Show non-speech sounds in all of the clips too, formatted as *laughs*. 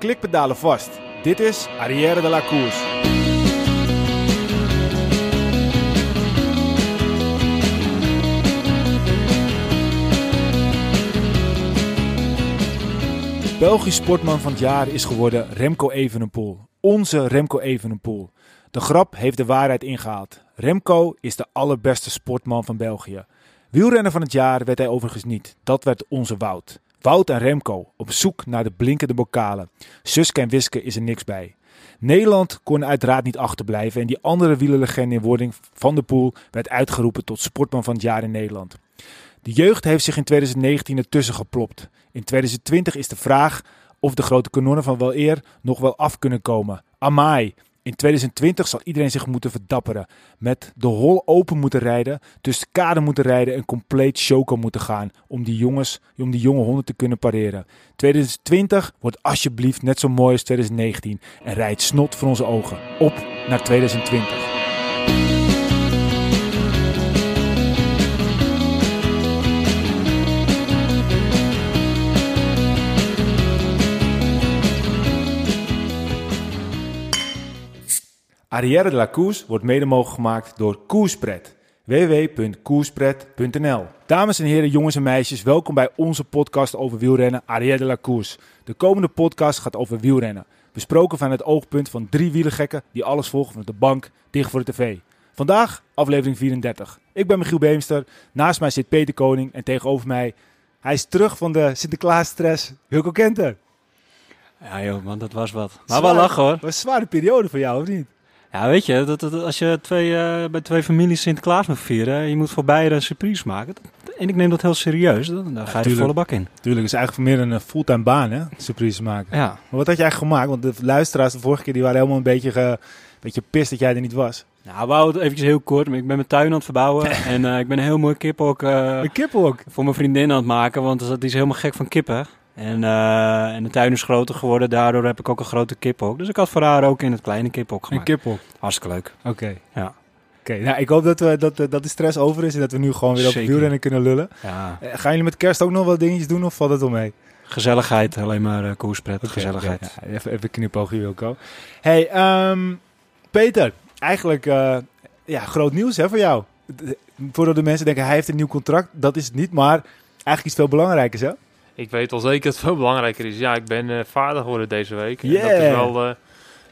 klikpedalen vast. Dit is Arrière de la Course. Belgisch sportman van het jaar is geworden Remco Evenepoel. Onze Remco Evenepoel. De grap heeft de waarheid ingehaald. Remco is de allerbeste sportman van België. Wielrenner van het jaar werd hij overigens niet. Dat werd onze Wout. Wout en Remco op zoek naar de blinkende bokalen. Suske en Wiske is er niks bij. Nederland kon uiteraard niet achterblijven en die andere wielerlegende in wording van de Poel werd uitgeroepen tot sportman van het jaar in Nederland. De jeugd heeft zich in 2019 ertussen geplopt. In 2020 is de vraag of de grote kanonnen van wel eer nog wel af kunnen komen. Amai, in 2020 zal iedereen zich moeten verdapperen. Met de hol open moeten rijden, tussen de kade moeten rijden en compleet choco moeten gaan. Om die, jongens, om die jonge honden te kunnen pareren. 2020 wordt alsjeblieft net zo mooi als 2019. En rijdt snot voor onze ogen. Op naar 2020. Arrière de la Course wordt mede mogelijk gemaakt door Koerspret. www.koerspret.nl Dames en heren, jongens en meisjes, welkom bij onze podcast over wielrennen Arrière de la Course. De komende podcast gaat over wielrennen. Besproken van het oogpunt van drie wielergekken die alles volgen van de bank dicht voor de tv. Vandaag aflevering 34. Ik ben Michiel Beemster, naast mij zit Peter Koning en tegenover mij, hij is terug van de Sinterklaas-stress, Wilco Kenter. Ja joh, man, dat was wat. Maar wel lachen hoor. was een zware periode voor jou, of niet? Ja, weet je, dat, dat, als je twee, uh, bij twee families Sinterklaas moet vieren, je moet voor beide een surprise maken. En ik neem dat heel serieus, dan, dan ga je ja, de volle bak in. Tuurlijk, het is eigenlijk meer een fulltime baan, hè, surprise maken. Ja. Maar wat had jij eigenlijk gemaakt? Want de luisteraars de vorige keer die waren helemaal een beetje, ge, beetje pist dat jij er niet was. Nou, wou het eventjes heel kort. Ik ben mijn tuin aan het verbouwen *laughs* en uh, ik ben een heel mooi uh, een voor mijn vriendin aan het maken, want die is helemaal gek van kippen. En, uh, en de tuin is groter geworden, daardoor heb ik ook een grote kiphok. Dus ik had voor haar ook in het kleine kiphok gemaakt. Een kiphok? Hartstikke leuk. Oké. Okay. Ja. Oké, okay, nou ik hoop dat, we, dat, dat de stress over is en dat we nu gewoon weer op wielrennen kunnen lullen. Ja. Uh, gaan jullie met kerst ook nog wat dingetjes doen of valt het wel mee? Gezelligheid, alleen maar uh, koerspret, okay, gezelligheid. Ja, even, even knipoogje Wilco. Hey, um, Peter, eigenlijk ja, groot nieuws hè, voor jou. Voordat de mensen denken hij heeft een nieuw contract, dat is het niet, maar eigenlijk iets veel belangrijkers hè? Ik weet wel zeker dat het *laughs* veel belangrijker is. Ja, ik ben uh, vader geworden deze week. Yeah. En dat is wel uh,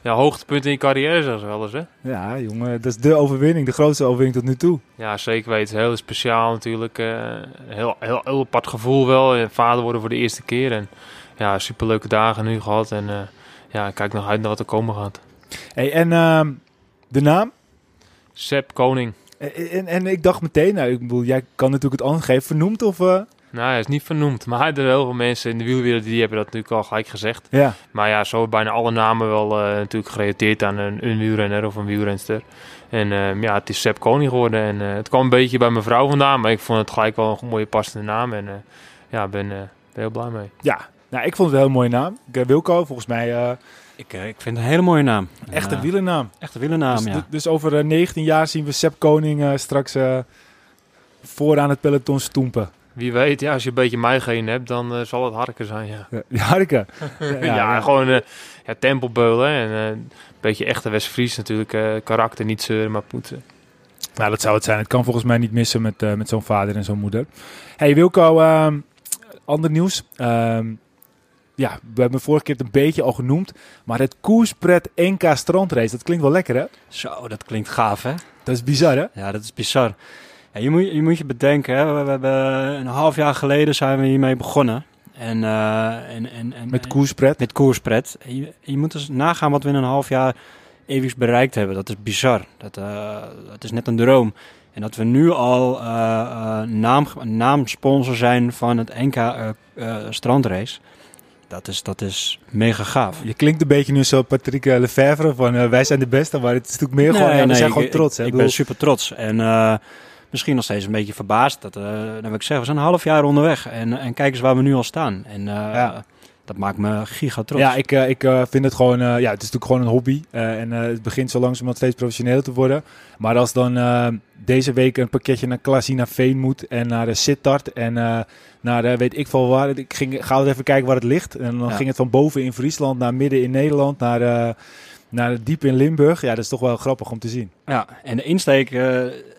ja, hoogtepunt in je carrière, zeggen ze wel eens. Hè? Ja, jongen, dat is de overwinning, de grootste overwinning tot nu toe. Ja, zeker weten. Heel speciaal natuurlijk. Uh, heel, heel, heel apart gevoel wel. En vader worden voor de eerste keer. En ja, superleuke dagen nu gehad. En ja, ik kijk nog uit naar wat er komen gaat. Hey, en uh, de naam? Sepp Koning. En, en, en, ik dacht meteen, nou, ik bedoel, jij kan natuurlijk het aangeven, vernoemd of... Nou, hij is niet vernoemd. Maar er zijn heel veel mensen in de wielwereld die hebben dat natuurlijk al gelijk gezegd. Ja. Maar ja, zo bijna alle namen wel uh, natuurlijk gerelateerd aan een, een wielrenner of een wielrenster. En uh, ja, het is Sepp Koning geworden. En uh, het kwam een beetje bij mijn vrouw vandaan. Maar ik vond het gelijk wel een mooie passende naam. En ja, ik ben, heel blij mee. Ja, nou, ik vond het een heel mooie naam. Wilco, volgens mij... Ik, ik vind het een hele mooie naam. Echte uh, wielernaam. Echte wielernaam, dus, ja. Dus over 19 jaar zien we Sepp Koning straks vooraan het peloton stoempen. Wie weet, ja, als je een beetje mij geen hebt, dan uh, zal het harken zijn, ja. ja harken? *laughs* ja, ja, ja, gewoon uh, ja, tempelbeulen en uh, een beetje echte West-Fries natuurlijk. karakter, niet zeuren, maar poetsen. Nou, dat zou het zijn. Het kan volgens mij niet missen met, met zo'n vader en zo'n moeder. Hey Wilco, ehm, ander nieuws. Um, ja, we hebben vorige keer het een beetje al genoemd. Maar het koerspret NK strandrace, dat klinkt wel lekker hè? Zo, dat klinkt gaaf hè? Dat is bizar hè? Ja, dat is bizar. Ja, je, moet, je moet je bedenken, hè? We, we, hebben een half jaar geleden zijn we hiermee begonnen. En, uh, en, en, en, met koerspret? Met koerspret. En je, je, moet dus nagaan wat we in een half jaar eeuwigs bereikt hebben. Dat is bizar. Dat, uh, dat is net een droom. En dat we nu al uh, naam, naamsponsor zijn van het NK strandrace. Dat is, dat is mega gaaf. Je klinkt een beetje nu zo Patrick Lefevre van wij zijn de beste. Maar het is natuurlijk meer nee, gewoon, ja, we nee, zijn ik, gewoon trots. Ik, hè? ik ben super trots. En misschien nog steeds een beetje verbaasd. Dat, uh, dan wil ik zeggen, we zijn een half jaar onderweg. En, en kijk eens waar we nu al staan. En ja. dat maakt me giga trots. Ja, ik, uh, ik uh, vind het gewoon, uh, ja, het is natuurlijk gewoon een hobby. en het begint zo langzamerhand steeds professioneler te worden. Maar als dan deze week een pakketje naar Klasina Veen moet en naar de Sittard en naar weet ik veel waar. Ik ging, ga even kijken waar het ligt. En dan ging het van boven in Friesland naar midden in Nederland, naar, naar diep in Limburg. Ja, dat is toch wel grappig om te zien. Ja, en de insteek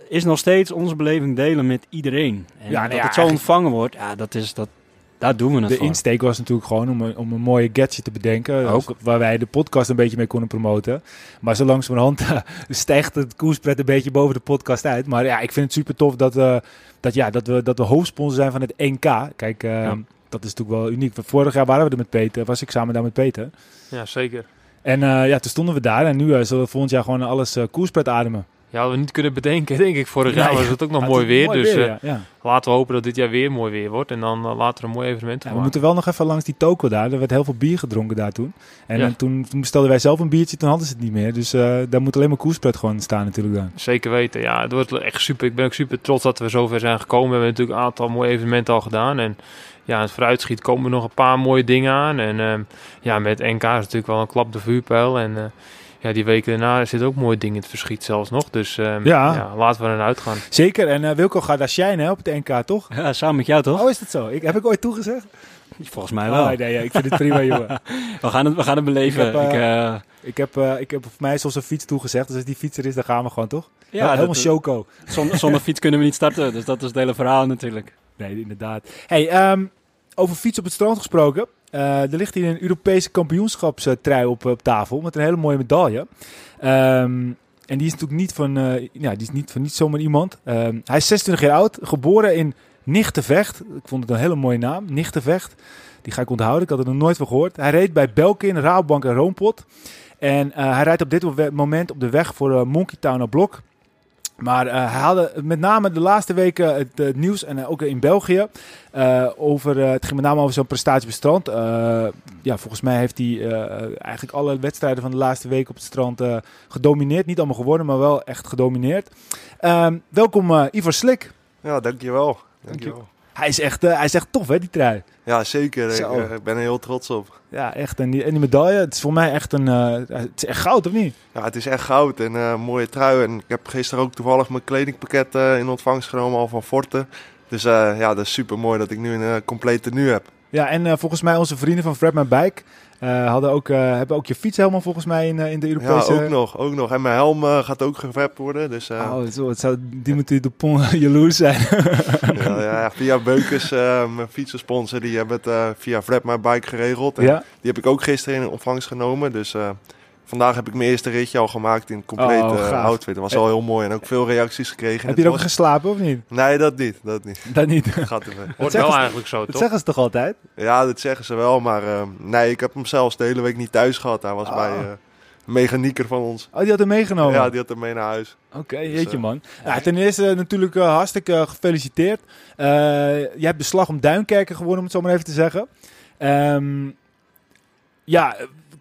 is nog steeds onze beleving delen met iedereen. En ja, dat het zo ontvangen wordt, ja, dat is, dat, daar doen we het De insteek was natuurlijk gewoon om een, om een mooie gadget te bedenken. Ook. waar wij de podcast een beetje mee konden promoten. Maar zo langzamerhand *laughs* stijgt het koerspret een beetje boven de podcast uit. Maar ja, ik vind het super tof dat, uh, dat, ja, dat, we, dat we hoofdsponsor zijn van het NK. Kijk, uh, dat is natuurlijk wel uniek. Vorig jaar waren we er met Peter. Was ik samen daar met Peter. Ja, zeker. En uh, ja, toen stonden we daar. En nu zullen we volgend jaar gewoon alles koerspret ademen. Ja, hadden we niet kunnen bedenken, denk ik. Vorig jaar was het ook nog mooi weer. dus weer, uh, laten we hopen dat dit jaar weer mooi weer wordt. En dan laten we een mooi evenement We moeten wel nog even langs die toko daar. Er werd heel veel bier gedronken daar toen. En, en toen, toen, bestelden wij zelf een biertje, toen hadden ze het niet meer. Dus uh, daar moet alleen maar koerspret gewoon staan natuurlijk dan. Zeker weten, ja. Het wordt echt super. Ik ben ook super trots dat we zover zijn gekomen. We hebben natuurlijk een aantal mooie evenementen al gedaan. En ja, het vooruitschiet komen er nog een paar mooie dingen aan. En ja, met NK is natuurlijk wel een klap de vuurpijl. En ja, die weken daarna zit ook mooie dingen in het verschiet zelfs nog. Dus um, ja. ja. laten we eruit uitgaan. Zeker. En uh, Wilco gaat daar shinen op het NK, toch? Ja, samen met jou, toch? Oh, is dat zo? Ik, heb ik ooit toegezegd? Volgens mij wel. Oh, nee, ja, ik vind het prima, jongen. *laughs* we, gaan het, we gaan het beleven. Ik heb, uh, ik, heb, uh, ik heb voor mij zoals een fiets toegezegd. Dus als die fietser is, dan gaan we gewoon, toch? Ja, helemaal choco. Zonder, zonder fiets kunnen we niet starten. Dus dat is het hele verhaal natuurlijk. Nee, inderdaad. Hey, um, over fiets op het strand gesproken. Uh, er ligt hier een Europese kampioenschapstrui op, op tafel met een hele mooie medaille. Um, en die is natuurlijk niet van, uh, ja, die is niet van niet zomaar iemand. Um, hij is 26 jaar oud, geboren in Nichtenvecht. Ik vond het een hele mooie naam, Nichtenvecht. Die ga ik onthouden, ik had er nog nooit van gehoord. Hij reed bij Belkin, Rabobank en Roompot. En uh, hij rijdt op dit moment op de weg voor Monkey Town Blok. Maar uh, hij hadden met name de laatste weken het, het nieuws, en ook in België, uh, over, uh, het ging met name over zo'n prestatie op het strand. ja, volgens mij heeft hij eigenlijk alle wedstrijden van de laatste week op het strand gedomineerd. Niet allemaal geworden, maar wel echt gedomineerd. Ehm, welkom Ivar Slik. Ja, dankjewel. dankjewel. Hij is echt, hij is echt tof hè, die trui. Ja, zeker. Ik, ik ben er heel trots op. Ja, echt. En die, en die medaille, het is voor mij echt een... Uh, het is echt goud, of niet? Ja, het is echt goud en uh, mooie trui. En ik heb gisteren ook toevallig mijn kledingpakket in ontvangst genomen al van Forte. Dus ja, dat is super mooi dat ik nu een compleet tenue heb. Ja, en volgens mij onze vrienden van Fred My Bike hadden ook, uh, hebben ook je fiets helemaal volgens mij in, uh, in de Europese... Ja, ook nog, ook nog. En mijn helm gaat ook geverpt worden. Dus, oh, zo, het zou Dimitri Dupont *laughs* jaloers zijn. *laughs* ja, ja, via Beukers, mijn fietsensponsor, die hebben het via Fred My Bike geregeld. En ja? Die heb ik ook gisteren in ontvangst genomen. Dus Vandaag heb ik mijn eerste ritje al gemaakt in complete oh, outfit. Dat was wel heel mooi en ook veel reacties gekregen. Heb je er ook geslapen of niet? Nee, dat niet. Dat niet. Dat niet. Gaat Wordt wel eigenlijk zo, toch? Dat zeggen ze toch altijd? Ja, dat zeggen ze wel. Maar uh, nee, ik heb hem zelfs de hele week niet thuis gehad. Hij was oh. bij uh, een mechanieker van ons. Oh, die had hem meegenomen? Ja, die had hem mee naar huis. Oké, okay, jeetje dus, uh, man. Ja, ten eerste natuurlijk uh, hartstikke gefeliciteerd. je hebt de slag om Duinkerken gewonnen, om het zo maar even te zeggen. Um, ja,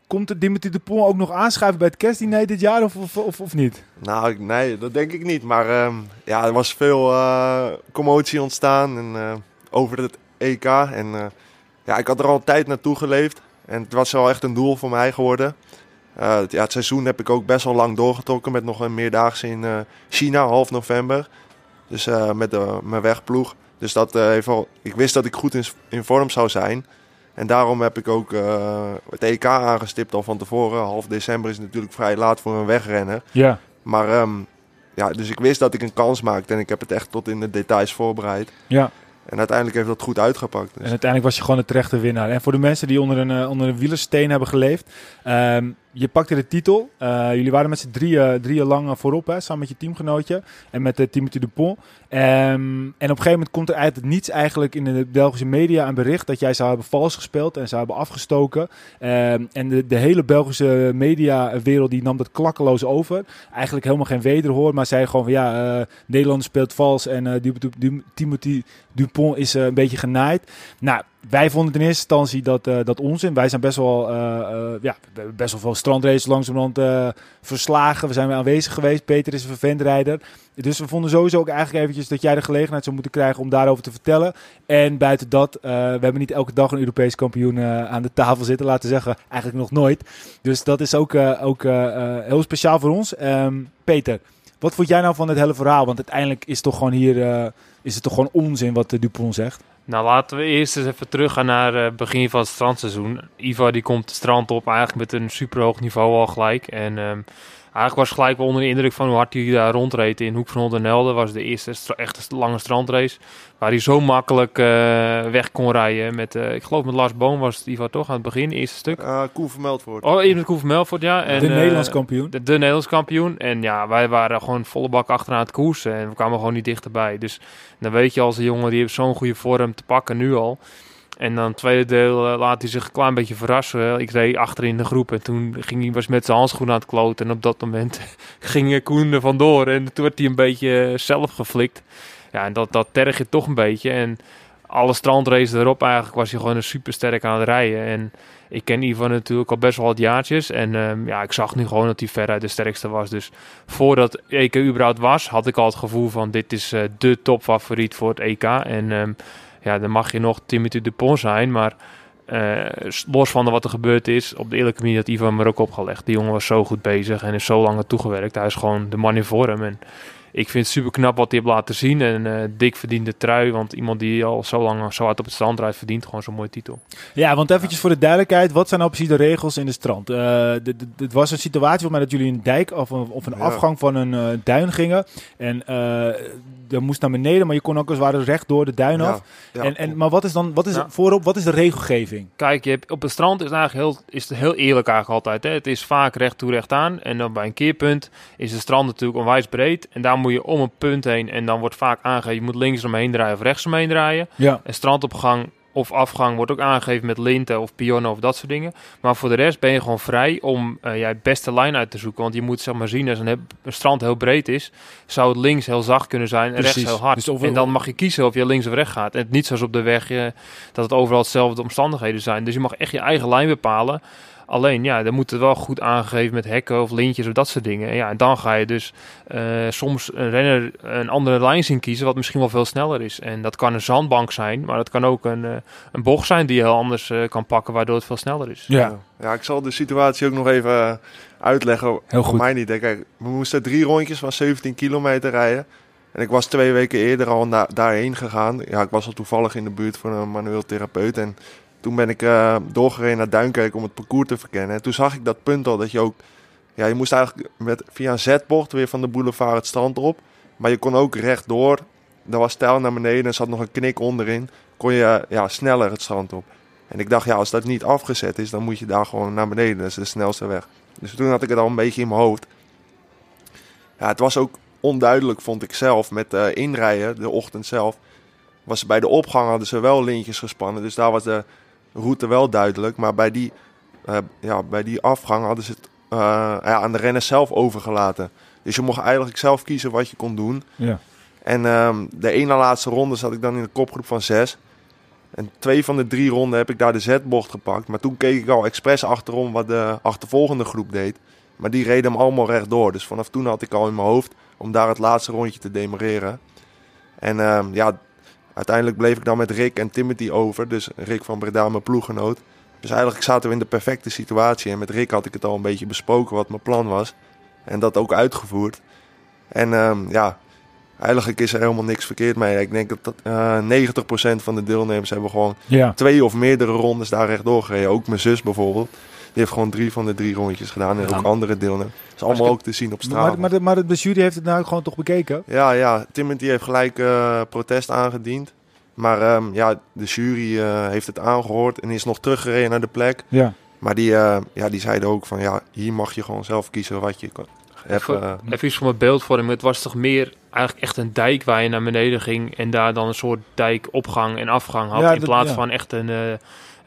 Komt de Dimitri de Pont ook nog aanschuiven bij het kerstdiner dit jaar of, of, of, niet? Nou, nee, dat denk ik niet. Maar uh, ja, er was veel uh, commotie ontstaan en, uh, over het EK. En ja, ik had er al tijd naartoe geleefd. En het was wel echt een doel voor mij geworden. ja, het seizoen heb ik ook best wel lang doorgetrokken met nog een meerdaagse in China, half november. Dus met de, mijn wegploeg. Dus dat heeft wel, ik wist dat ik goed in, in vorm zou zijn. En daarom heb ik ook uh, het EK aangestipt al van tevoren. Half december is natuurlijk vrij laat voor een wegrenner. Ja. Maar um, ja, dus ik wist dat ik een kans maakte en ik heb het echt tot in de details voorbereid. Ja. En uiteindelijk heeft dat goed uitgepakt. Dus. En uiteindelijk was je gewoon de terechte winnaar. En voor de mensen die onder een, uh, onder een wielersteen hebben geleefd. Um, je pakte de titel. Uh, jullie waren met z'n drieën, drieën lang voorop, hè, samen met je teamgenootje. En met uh, Timothy Dupont. Um, en op een gegeven moment komt er uit niets eigenlijk in de Belgische media een bericht dat jij zou hebben vals gespeeld en zou hebben afgestoken. Um, en de, de, hele Belgische mediawereld die nam dat klakkeloos over. Eigenlijk helemaal geen wederhoor, maar zei gewoon van ja, Nederland speelt vals en Timothy Dupont is een beetje genaaid. Nou, wij vonden in eerste instantie dat, eh, dat onzin. Wij zijn best wel, eh, eh, ja, best wel veel strandraces langzamerhand verslagen. We zijn weer aanwezig geweest. Peter is een verventrijder. Dus we vonden sowieso ook eigenlijk eventjes dat jij de gelegenheid zou moeten krijgen om daarover te vertellen. En buiten dat, we hebben niet elke dag een Europees kampioen aan de tafel zitten. Laten zeggen, eigenlijk nog nooit. Dus dat is ook, ook heel speciaal voor ons. Ehm, Peter, wat vond jij nou van het hele verhaal? Want uiteindelijk is, toch gewoon hier, is het toch gewoon onzin wat Dupont zegt. Nou, laten we eerst eens even teruggaan naar het begin van het strandseizoen. Ivar die komt het strand op eigenlijk met een superhoog niveau al gelijk. En ehm, eigenlijk was gelijk wel onder de indruk van hoe hard hij daar rondreed in Hoek van Holland en Helden. was de eerste echte lange strandrace. Waar hij zo makkelijk eh, weg kon rijden. Met, eh, ik geloof met Lars Boom was het Ivar toch aan het begin, eerste stuk. Uh, Koen vermeld wordt. Oh, even met Koen van Melfort, ja. En, de eh, Nederlands kampioen. de, de Nederlands kampioen. En ja, wij waren gewoon volle bak achteraan het koersen. En we kwamen gewoon niet dichterbij. Dus dan weet je als een jongen, die heeft zo'n goede vorm te pakken nu al. En dan het tweede deel eh, laat hij zich een klein beetje verrassen. Ik reed achterin de groep en toen ging hij was met zijn handschoen aan het kloten. En op dat moment *laughs* ging Koen er vandoor. En toen werd hij een beetje eh, zelf geflikt. Ja, en dat, dat terg je toch een beetje. En alle strandraces erop eigenlijk was hij gewoon een super sterk aan het rijden. En ik ken Ivan natuurlijk al best wel wat jaartjes. En ehm, ja, ik zag nu gewoon dat hij veruit de sterkste was. Dus voordat EK überhaupt was, had ik al het gevoel van dit is eh, de topfavoriet voor het EK. En ehm, ja, dan mag je nog Timothy Dupont zijn. Maar eh, los van wat er gebeurd is, op de eerlijke manier had Ivan me ook opgelegd. Die jongen was zo goed bezig en is zo lang naartoe gewerkt. Hij is gewoon de man in vorm. En ik vind het super knap wat hij heeft laten zien. En eh, dik verdiende trui. Want iemand die al zo lang zo hard op het strand rijdt, verdient gewoon zo'n mooie titel. Ja, want eventjes voor de duidelijkheid. Wat zijn nou precies de regels in de strand? Eh, dit- dit- Het was een situatie voor mij dat jullie een dijk of een, of een Ja. afgang van een eh, duin gingen. En eh je moest naar beneden, maar je kon ook als het ware recht door de duin af. ja, en, en, maar wat is dan, wat is Ja. voorop, wat is de regelgeving? Kijk, je hebt, op het strand is het eigenlijk heel, is het heel eerlijk eigenlijk altijd. Hè? Het is vaak recht toe, recht aan. En dan bij een keerpunt is het strand natuurlijk onwijs breed. En daar moet je om een punt heen. En dan wordt vaak aangegeven, je moet links omheen draaien of rechts omheen draaien. Ja. En strandopgang of afgang wordt ook aangegeven met linten of pionnen of dat soort dingen. Maar voor de rest ben je gewoon vrij om eh ja, het beste lijn uit te zoeken. Want je moet zeg maar zien, als een, heb- een strand heel breed is, zou het links heel zacht kunnen zijn en Precies. rechts heel hard. Dus en dan mag je kiezen of je links of rechts gaat. En het niet zoals op de weg, eh, dat het overal hetzelfde omstandigheden zijn. Dus je mag echt je eigen lijn bepalen. Alleen, ja, dan moet het wel goed aangegeven met hekken of lintjes of dat soort dingen. En ja, en dan ga je dus eh, soms een renner een andere lijn zien kiezen, wat misschien wel veel sneller is. En dat kan een zandbank zijn, maar dat kan ook een, eh, een bocht zijn die je heel anders eh, kan pakken, waardoor het veel sneller is. Ja. Ja. ik zal de situatie ook nog even uitleggen. Heel Voor goed. mij niet. hè. Kijk, we moesten drie rondjes van 17 kilometer rijden. En ik was twee weken eerder al na- daarheen gegaan. Ja, ik was al toevallig in de buurt voor een manueel therapeut. En toen ben ik eh, doorgereden naar Duinkerk om het parcours te verkennen. En toen zag ik dat punt al dat je ook... Ja, je moest eigenlijk met, via een zetbocht weer van de boulevard het strand op. Maar je kon ook rechtdoor. Er was stijl naar beneden en zat nog een knik onderin. Kon je eh, ja, sneller het strand op. En ik dacht, ja, als dat niet afgezet is, dan moet je daar gewoon naar beneden. Dat is de snelste weg. Dus toen had ik het al een beetje in mijn hoofd. Ja, het was ook onduidelijk, vond ik zelf, met eh, inrijden, de ochtend zelf. Was bij de opgang hadden ze wel lintjes gespannen, dus daar was de route wel duidelijk. Maar bij die, eh, ja, bij die afgang hadden ze het eh, ja, aan de renners zelf overgelaten. Dus je mocht eigenlijk zelf kiezen wat je kon doen. Ja. En ehm, de ene laatste ronde zat ik dan in de kopgroep van zes. En twee van de drie ronden heb ik daar de zetbocht gepakt. Maar toen keek ik al expres achterom wat de achtervolgende groep deed. Maar die reden hem allemaal rechtdoor. Dus vanaf toen had ik al in mijn hoofd om daar het laatste rondje te demareren. En ehm, ja, uiteindelijk bleef ik dan met Rick en Timothy over. Dus Rick van Breda, mijn ploeggenoot. Dus eigenlijk zaten we in de perfecte situatie. En met Rick had ik het al een beetje besproken wat mijn plan was. En dat ook uitgevoerd. En ehm, ja, eigenlijk is er helemaal niks verkeerd mee. Ik denk dat, dat eh 90% van de deelnemers hebben gewoon Ja. twee of meerdere rondes daar rechtdoor gereden. Ook mijn zus bijvoorbeeld. Die heeft gewoon drie van de drie rondjes gedaan. En Ja. ook andere deelnemers. Dat is allemaal ook te zien op straat. Maar, maar, de, maar de, de jury heeft het nou gewoon toch bekeken? Ja, ja. Timothy heeft gelijk eh, protest aangediend. Maar ehm, ja, de jury eh, heeft het aangehoord en is nog teruggereden naar de plek. Ja. Maar die, eh, ja, die zeiden ook van ja, hier mag je gewoon zelf kiezen wat je kan. Even, even iets voor mijn beeldvorming. Het was toch meer eigenlijk echt een dijk waar je naar beneden ging en daar dan een soort dijkopgang en afgang had. Ja, in dat- plaats ja. van echt een, eh,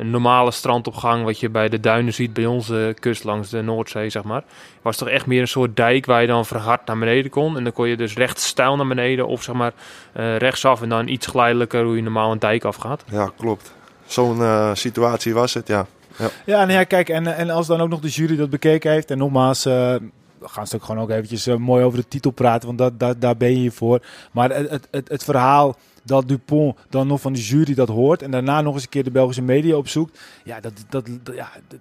een normale strandopgang wat je bij de duinen ziet bij onze kust langs de Noordzee, zeg maar. Het was toch echt meer een soort dijk waar je dan verhard naar beneden kon. En dan kon je dus recht stijl naar beneden of zeg maar eh, rechtsaf en dan iets geleidelijker hoe je normaal een dijk afgaat. ja, klopt. zo'n eh, situatie was het, ja. Ja, nou ja, kijk, en, en als dan ook nog de jury dat bekeken heeft, en nogmaals, eh, we gaan ze ook gewoon ook eventjes mooi over de titel praten, want dat, dat, daar ben je hier voor. Maar het, het, het, het verhaal dat Dupont dan nog van de jury dat hoort en daarna nog eens een keer de Belgische media opzoekt, ja, dat, dat, ja, het,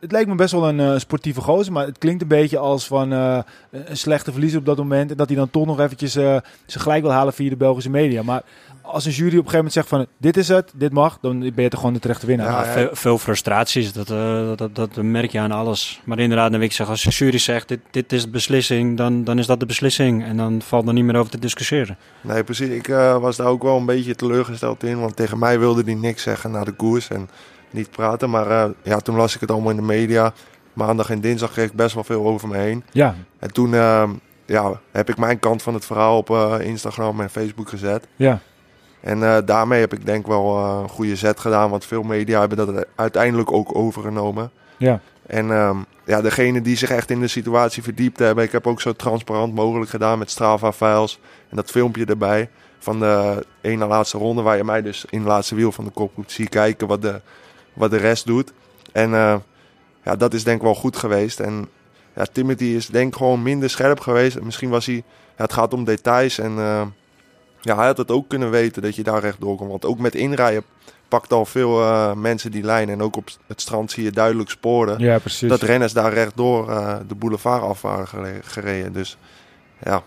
het leek me best wel een eh, sportieve gozer, maar het klinkt een beetje als van eh, een slechte verliezer op dat moment en dat hij dan toch nog eventjes eh zijn gelijk wil halen via de Belgische media. Maar als een jury op een gegeven moment zegt van dit is het, dit mag, dan ben je toch gewoon de terechte winnaar. Ja, Ja, veel, veel frustraties, dat, eh, dat, dat, dat merk je aan alles. Maar inderdaad, dan wil ik zeggen, als de jury zegt, dit, dit is de beslissing, dan, dan is dat de beslissing. En dan valt er niet meer over te discussiëren. Nee, precies. Ik eh, was daar ook wel een beetje teleurgesteld in. Want tegen mij wilde hij niks zeggen na de koers en niet praten. Maar eh, ja, toen las ik het allemaal in de media. Maandag en dinsdag kreeg ik best wel veel over me heen. Ja, En toen ja, heb ik mijn kant van het verhaal op eh, Instagram en Facebook gezet. ja. En eh, daarmee heb ik denk wel eh, een goede zet gedaan. Want veel media hebben dat uiteindelijk ook overgenomen. Ja. En ehm, ja, degene die zich echt in de situatie verdiept hebben. Ik heb ook zo transparant mogelijk gedaan met Strava-files. En dat filmpje erbij van de ene laatste ronde. Waar je mij dus in het laatste wiel van de kopgroep ziet kijken wat de, wat de rest doet. En eh, ja, dat is denk ik wel goed geweest. En ja, Timothy is denk ik gewoon minder scherp geweest. Misschien was hij... Ja, het gaat om details en... ja, hij had het ook kunnen weten dat je daar rechtdoor komt. Want ook met inrijden pakt al veel eh, mensen die lijn. En ook op het strand zie je duidelijk sporen. Ja, precies. Dat renners daar rechtdoor eh de boulevard af waren gere- gereden. Dus ja,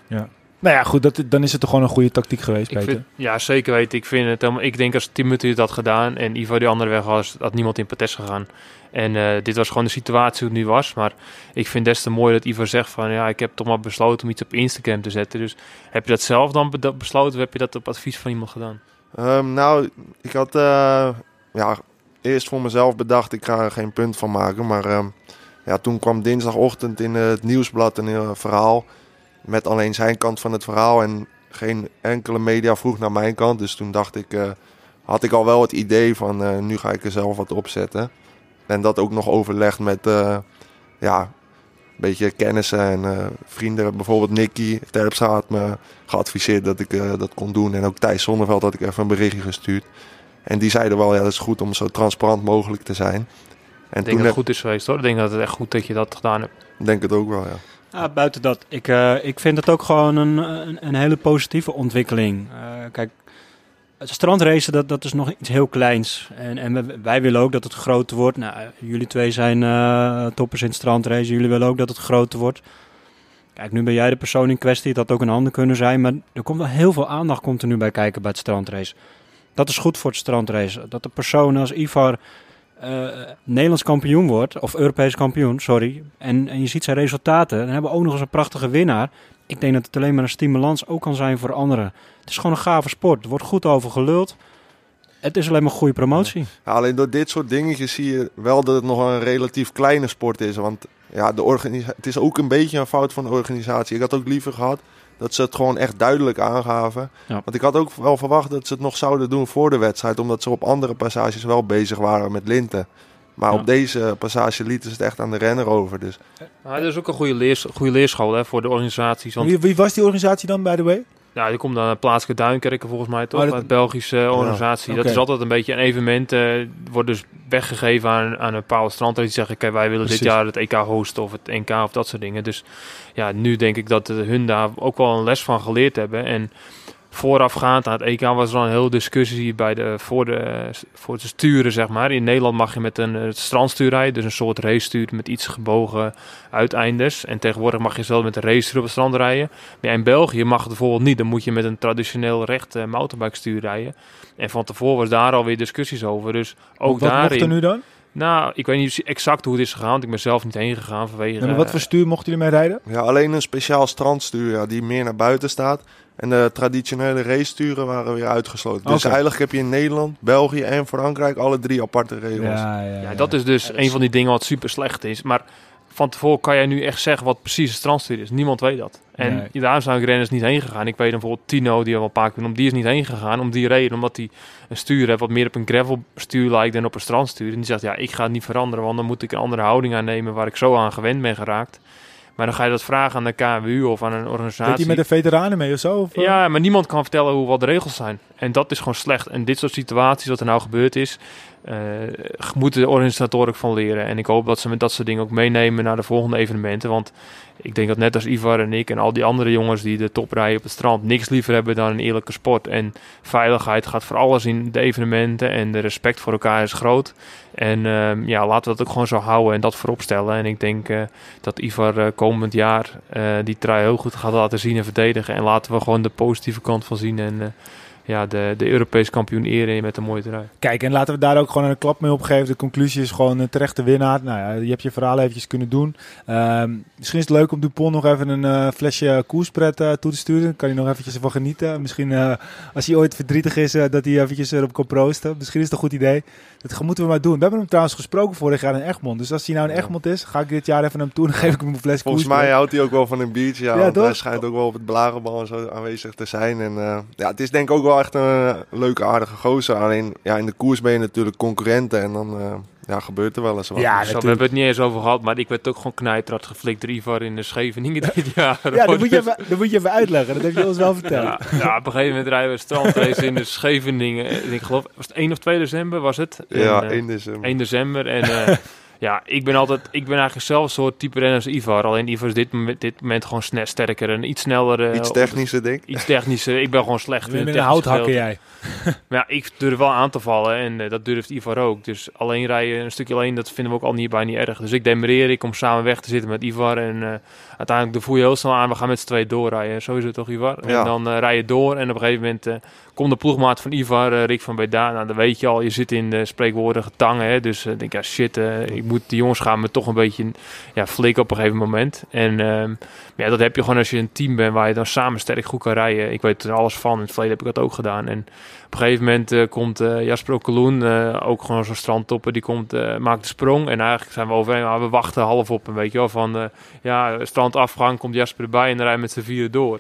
Nou ja, goed, dat, dan is het toch gewoon een goede tactiek geweest, Ik Peter. vind, ja, zeker weten. Ik, vind het, helemaal- ik denk als Timothy het had gedaan en Ivo die andere weg was, had niemand in protest gegaan. En eh, dit was gewoon de situatie hoe het nu was. Maar ik vind des te mooi dat Ivo zegt van ja, ik heb toch maar besloten om iets op Instagram te zetten. Dus heb je dat zelf dan be- besloten of heb je dat op advies van iemand gedaan? Ehm, nou, ik had eh, ja, eerst voor mezelf bedacht, ik ga er geen punt van maken. Maar ehm, ja, toen kwam dinsdagochtend in het nieuwsblad een eh, verhaal met alleen zijn kant van het verhaal. En geen enkele media vroeg naar mijn kant. Dus toen dacht ik, eh, had ik al wel het idee van eh, nu ga ik er zelf wat op zetten. En dat ook nog overlegd met eh, ja, een beetje kennissen en vrienden. Bijvoorbeeld Nicky Terpstra had me geadviseerd dat ik dat kon doen. En ook Thijs Zonneveld had ik even een berichtje gestuurd. En die zeiden wel, ja, dat is goed om zo transparant mogelijk te zijn. En Ik denk dat het heb- goed is geweest hoor. Ik denk dat het echt goed dat je dat gedaan hebt. denk het ook wel, ja. Ja, buiten dat, ik, eh, ik vind het ook gewoon een, een, hele positieve ontwikkeling. Eh, kijk, het strandracen, dat, dat is nog iets heel kleins. En, en wij willen ook dat het groter wordt. Nou, jullie twee zijn eh, toppers in het strandracen. Jullie willen ook dat het groter wordt. Kijk, nu ben jij de persoon in kwestie. Dat ook een ander kunnen zijn. Maar er komt wel heel veel aandacht komt er nu bij kijken bij het strandrace. Dat is goed voor het strandrace. Dat de persoon als Ivar eh, Nederlands kampioen wordt, of Europees kampioen, sorry, en, en je ziet zijn resultaten, dan hebben we ook nog eens een prachtige winnaar. Ik denk dat het alleen maar een stimulans ook kan zijn voor anderen. Het is gewoon een gave sport. Er wordt goed over geluld. Het is alleen maar goede promotie. Alleen door dit soort dingetjes zie je wel dat het nog een relatief kleine sport is. Want ja, de het is ook een beetje een fout van de organisatie. Ik had ook liever gehad dat ze het gewoon echt duidelijk aangaven. Ja. Want ik had ook wel verwacht dat ze het nog zouden doen voor de wedstrijd. Omdat ze op andere passages wel bezig waren met linten. Maar Ja. op deze passage lieten ze het echt aan de renner over. Dus Maar dat is ook een goede, leers, goede leerschool hè, voor de organisaties. Want Wie, wie was die organisatie dan, by the way? Ja, die komt dan uit plaatselijke Duinkerken volgens mij toch? Oh, dat- Belgische organisatie. Dat is altijd een beetje een evenement. eh wordt dus weggegeven aan, aan een bepaalde strand. Die zeggen, kijk, wij willen Precies. dit jaar het EK hosten of het NK of dat soort dingen. Dus ja, nu denk ik dat hun daar ook wel een les van geleerd hebben. En voorafgaand aan het EK was er al een hele discussie bij de, voor, de, voor het sturen, zeg maar. In Nederland mag je met een eh, strandstuur rijden. Dus een soort racestuur met iets gebogen uiteindes. En tegenwoordig mag je zelf met een racestuur op het strand rijden. Maar ja, in België mag het bijvoorbeeld niet. Dan moet je met een traditioneel recht uh, mountainbikestuur rijden. En van tevoren was daar alweer discussies over. Dus ook Wat daarin... mocht er nu dan? Nou, ik weet niet exact hoe het is gegaan. want Ik ben zelf niet heen gegaan vanwege... Ja, maar wat voor stuur mochten jullie mee rijden? ja, alleen een speciaal strandstuur ja, die meer naar buiten staat. En de traditionele racesturen waren weer uitgesloten. Dus eigenlijk heb je in Nederland, België en Frankrijk alle drie aparte regels. ja, Ja, dat is dus een van die dingen wat super slecht is. Maar van tevoren kan jij nu echt zeggen wat precies een strandstuur is. Niemand weet dat. En Nee. daar zijn renners niet heen gegaan. Ik weet dan bijvoorbeeld Tino, die al een paar keer om die is niet heen gegaan. Om die reden, omdat hij een stuur heeft wat meer op een gravelstuur lijkt dan op een strandstuur. En die zegt, ja, ik ga het niet veranderen, want dan moet ik een andere houding aannemen waar ik zo aan gewend ben geraakt. Maar dan ga je dat vragen aan de KWU of aan een organisatie. Deed hij met de veteranen mee of zo? Of, eh? Ja, maar niemand kan vertellen hoe wat de regels zijn. En dat is gewoon slecht. En dit soort situaties, wat er nou gebeurd is, moeten de organisatoren van leren. En ik hoop dat ze met dat soort dingen ook meenemen naar de volgende evenementen. Want ik denk dat net als Ivar en ik en al die andere jongens die de top rijden op het strand niks liever hebben dan een eerlijke sport. En veiligheid gaat voor alles in de evenementen en de respect voor elkaar is groot. En ehm, ja, laten we dat ook gewoon zo houden en dat voorop stellen. En ik denk eh, dat Ivar eh, komend jaar eh, die trui heel goed gaat laten zien en verdedigen. En laten we gewoon de positieve kant van zien. En eh, ja, de, de Europees kampioen eren met een mooie trui. Kijk, en laten we daar ook gewoon een klap mee opgeven. De conclusie is gewoon een terechte winnaar. Nou ja, je hebt je verhaal eventjes kunnen doen. Ehm, misschien is het leuk om Dupont nog even een eh, flesje koerspret eh, toe te sturen. Dan kan hij nog eventjes ervan genieten. Misschien eh, als hij ooit verdrietig is, eh, dat hij eventjes erop kan proosten. Misschien is het een goed idee. Dat moeten we maar doen. We hebben hem trouwens gesproken vorig jaar in Egmond. Dus als hij nou in. Egmond is, ga ik dit jaar even naar hem toe. Dan geef ik hem een fles Volgens koerspret. mij houdt hij ook wel van een biertje. Ja, Ja, want toch? hij schijnt ook wel op het blagerbal en zo aanwezig te zijn. En eh, ja, het is denk ik ook wel echt een eh, leuke, aardige gozer. Alleen ja, in de koers ben je natuurlijk concurrenten en dan eh, ja, gebeurt er wel eens wat. Ja, Zo, we hebben het niet eens over gehad, maar ik werd ook gewoon knijterad geflikt door Ivar in de Scheveningen *laughs* dit jaar. Ja, dat moet, je even, dat moet je even uitleggen. Dat heb je ons wel verteld. Ja, ja, op een gegeven moment rijden we strandrace in de Scheveningen. En Ik geloof, was het 1 of 2 december was het? ja, En, eh, in december. 1 december. En eh, *laughs* ja, ik ben altijd, ik ben eigenlijk zelf een soort type renner als Ivar. Alleen Ivar is dit, moment- dit moment gewoon sne- sterker en iets sneller. eh, Iets technischer, denk ik. Iets technischer. Ik ben gewoon slecht Je in het een technische hout hakken jij. *laughs* Maar ja, ik durf wel aan te vallen en eh, dat durft Ivar ook. Dus alleen rijden, een stukje alleen, dat vinden we ook al niet bij niet erg. Dus ik demereer, ik kom samen weg te zitten met Ivar. En eh, uiteindelijk de voel je heel snel aan, we gaan met z'n tweeën doorrijden. Zo is het toch, Ivar? Ja. En dan eh, rij je door en op een gegeven moment eh, komt de ploegmaat van Ivar, eh, Rick van Beda. Nou, dan weet je al, je zit in de spreekwoordige tangen. Hè? Dus eh, ik denk, ja shit, eh, ik moet, die jongens gaan me toch een beetje ja, flikken op een gegeven moment. En ehm, ja, dat heb je gewoon als je een team bent waar je dan samen sterk goed kan rijden. Ik weet er alles van, in het verleden heb ik dat ook gedaan. En op een gegeven moment eh, komt eh, Jasper Okkeloen, eh, ook gewoon zo'n strandtopper, die komt, eh, maakt de sprong. En eigenlijk zijn we overheen, maar we wachten half op hem, weet je wel. Van, eh, ja, strandafgang, komt Jasper erbij en dan rijden we met z'n vieren door.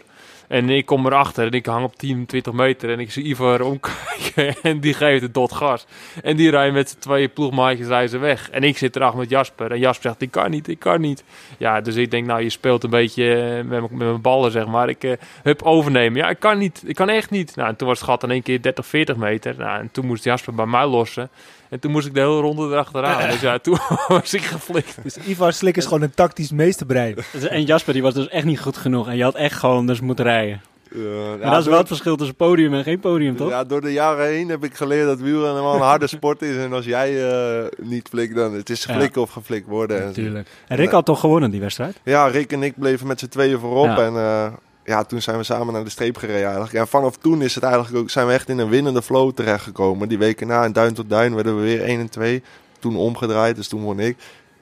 En ik kom erachter en ik hang op 10, 20 meter en ik zie Ivar omkijken *laughs* en die geeft het dot gas. En die rijden met z'n twee ploegmaatjes rijden weg. En ik zit erachter met Jasper en Jasper zegt, ik kan niet, ik kan niet. Ja, dus ik denk, nou, je speelt een beetje eh, met, mijn- ballen, zeg maar. Ik eh, hup overnemen. Ja, ik kan niet, ik kan echt niet. Nou, en toen was het gat in één keer 30, 40 meter. Nou, en toen moest Jasper bij mij lossen. En toen moest ik de hele ronde erachteraan. *laughs* Dus ja, toen *laughs* was ik geflikt. Dus Ivar Slik is gewoon een tactisch meesterbrein. En Jasper die was dus echt niet goed genoeg. En je had echt gewoon dus moeten rijden. Eh, Maar ja, dat is wel het verschil tussen podium en geen podium, toch? Ja, door de jaren heen heb ik geleerd dat wielrennen wel een harde sport is. En als jij eh, niet flikt, dan het is Ja. flikken of geflikt worden. En- Natuurlijk. En Rick had toch gewonnen die wedstrijd? Ja, Rick en ik bleven met z'n tweeën voorop. Ja. En eh, ja, toen zijn we samen naar de streep gereden eigenlijk. En vanaf toen is het eigenlijk ook, zijn we echt in een winnende flow terechtgekomen. Die weken na, in duin tot duin, werden we weer 1 en 2. Toen omgedraaid, dus toen won ik.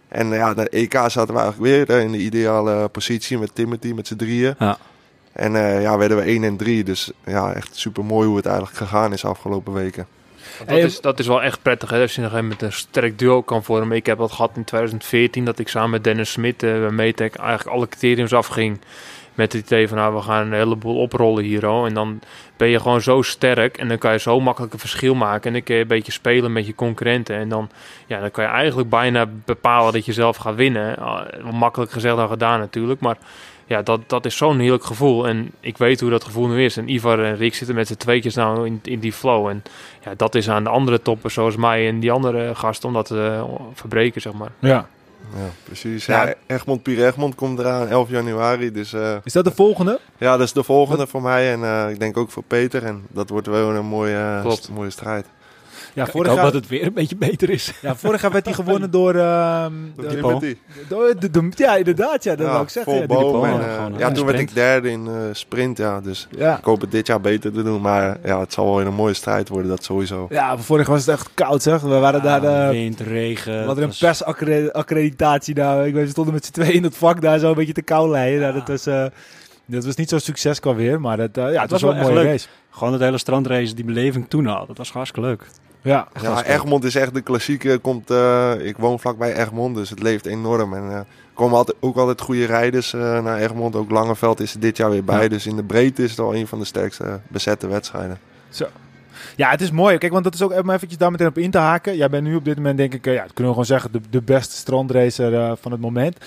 En eh, ja, de EK zaten we eigenlijk weer eh, in de ideale positie met Timothy, met z'n drieën. Ja. En eh, ja, werden we 1 en 3. Dus ja, echt super mooi hoe het eigenlijk gegaan is afgelopen weken. Dat, Hey, is, dat is wel echt prettig hè, als je nog even met een sterk duo kan vormen. Ik heb dat gehad in 2014 dat ik samen met Dennis Smit eh, bij Metec eigenlijk alle criteriums afging. Met het idee van nou, we gaan een heleboel oprollen hier. Oh. En dan ben je gewoon zo sterk en dan kan je zo makkelijk een verschil maken. En dan kun je een beetje spelen met je concurrenten. En dan, ja, dan kan je eigenlijk bijna bepalen dat je zelf gaat winnen. Wat makkelijk gezegd dan gedaan natuurlijk. Maar ja, dat, dat is zo'n heerlijk gevoel. En ik weet hoe dat gevoel nu is. En Ivar en Rick zitten met z'n tweetjes nou in, in die flow. En ja, dat is aan de andere toppers zoals mij en die andere gasten om dat te verbreken, zeg maar. Ja. Ja, precies. Ja. Egmond Pier Egmond komt eraan 11 januari. Dus eh, Is dat de volgende? ja, dat is de volgende voor mij. En eh, ik denk ook voor Peter. En dat wordt wel een mooie, eh, st- mooie strijd. Ja, ik vorig hoop jaar, dat het weer een beetje beter is. ja, vorig jaar werd hij gewonnen door... ehm, Door de- Timothy. door de, de- ja, inderdaad. Ja, dat Ja, wou ik zeggen. Ja, boom. En, eh, gewoon, ja, toen werd ik derde in eh, sprint. Ja, dus ja. ik hoop het dit jaar beter te doen. Maar ja, het zal wel een mooie strijd worden. Dat sowieso. ja, vorig was het echt koud, zeg. We waren daar... Eh, wind, regen. we hadden een het was- persaccreditatie daar. Ik weet, we stonden met z'n tweeën in dat vak daar zo een beetje te kou leiden. Nou, dat, was, eh, dat was niet zo'n succes qua weer, maar het, ja, het was wel een mooie leuk. race. Gewoon het hele strandrace, die beleving toen al. Dat was hartstikke leuk. Ja, Ja, Egmond is echt de klassieke. Komt, eh, ik woon vlakbij Egmond, dus het leeft enorm. En eh, er komen altijd, ook altijd goede rijders eh, naar Egmond. Ook Langeveld is er dit jaar weer bij. Ja. Dus in de breedte is het al een van de sterkste bezette wedstrijden. Ja, het is mooi. Kijk, want dat is ook even eventjes daar meteen op in te haken. Jij bent nu op dit moment, denk ik, ja, dat kunnen we gewoon zeggen, de, de beste strandracer van het moment.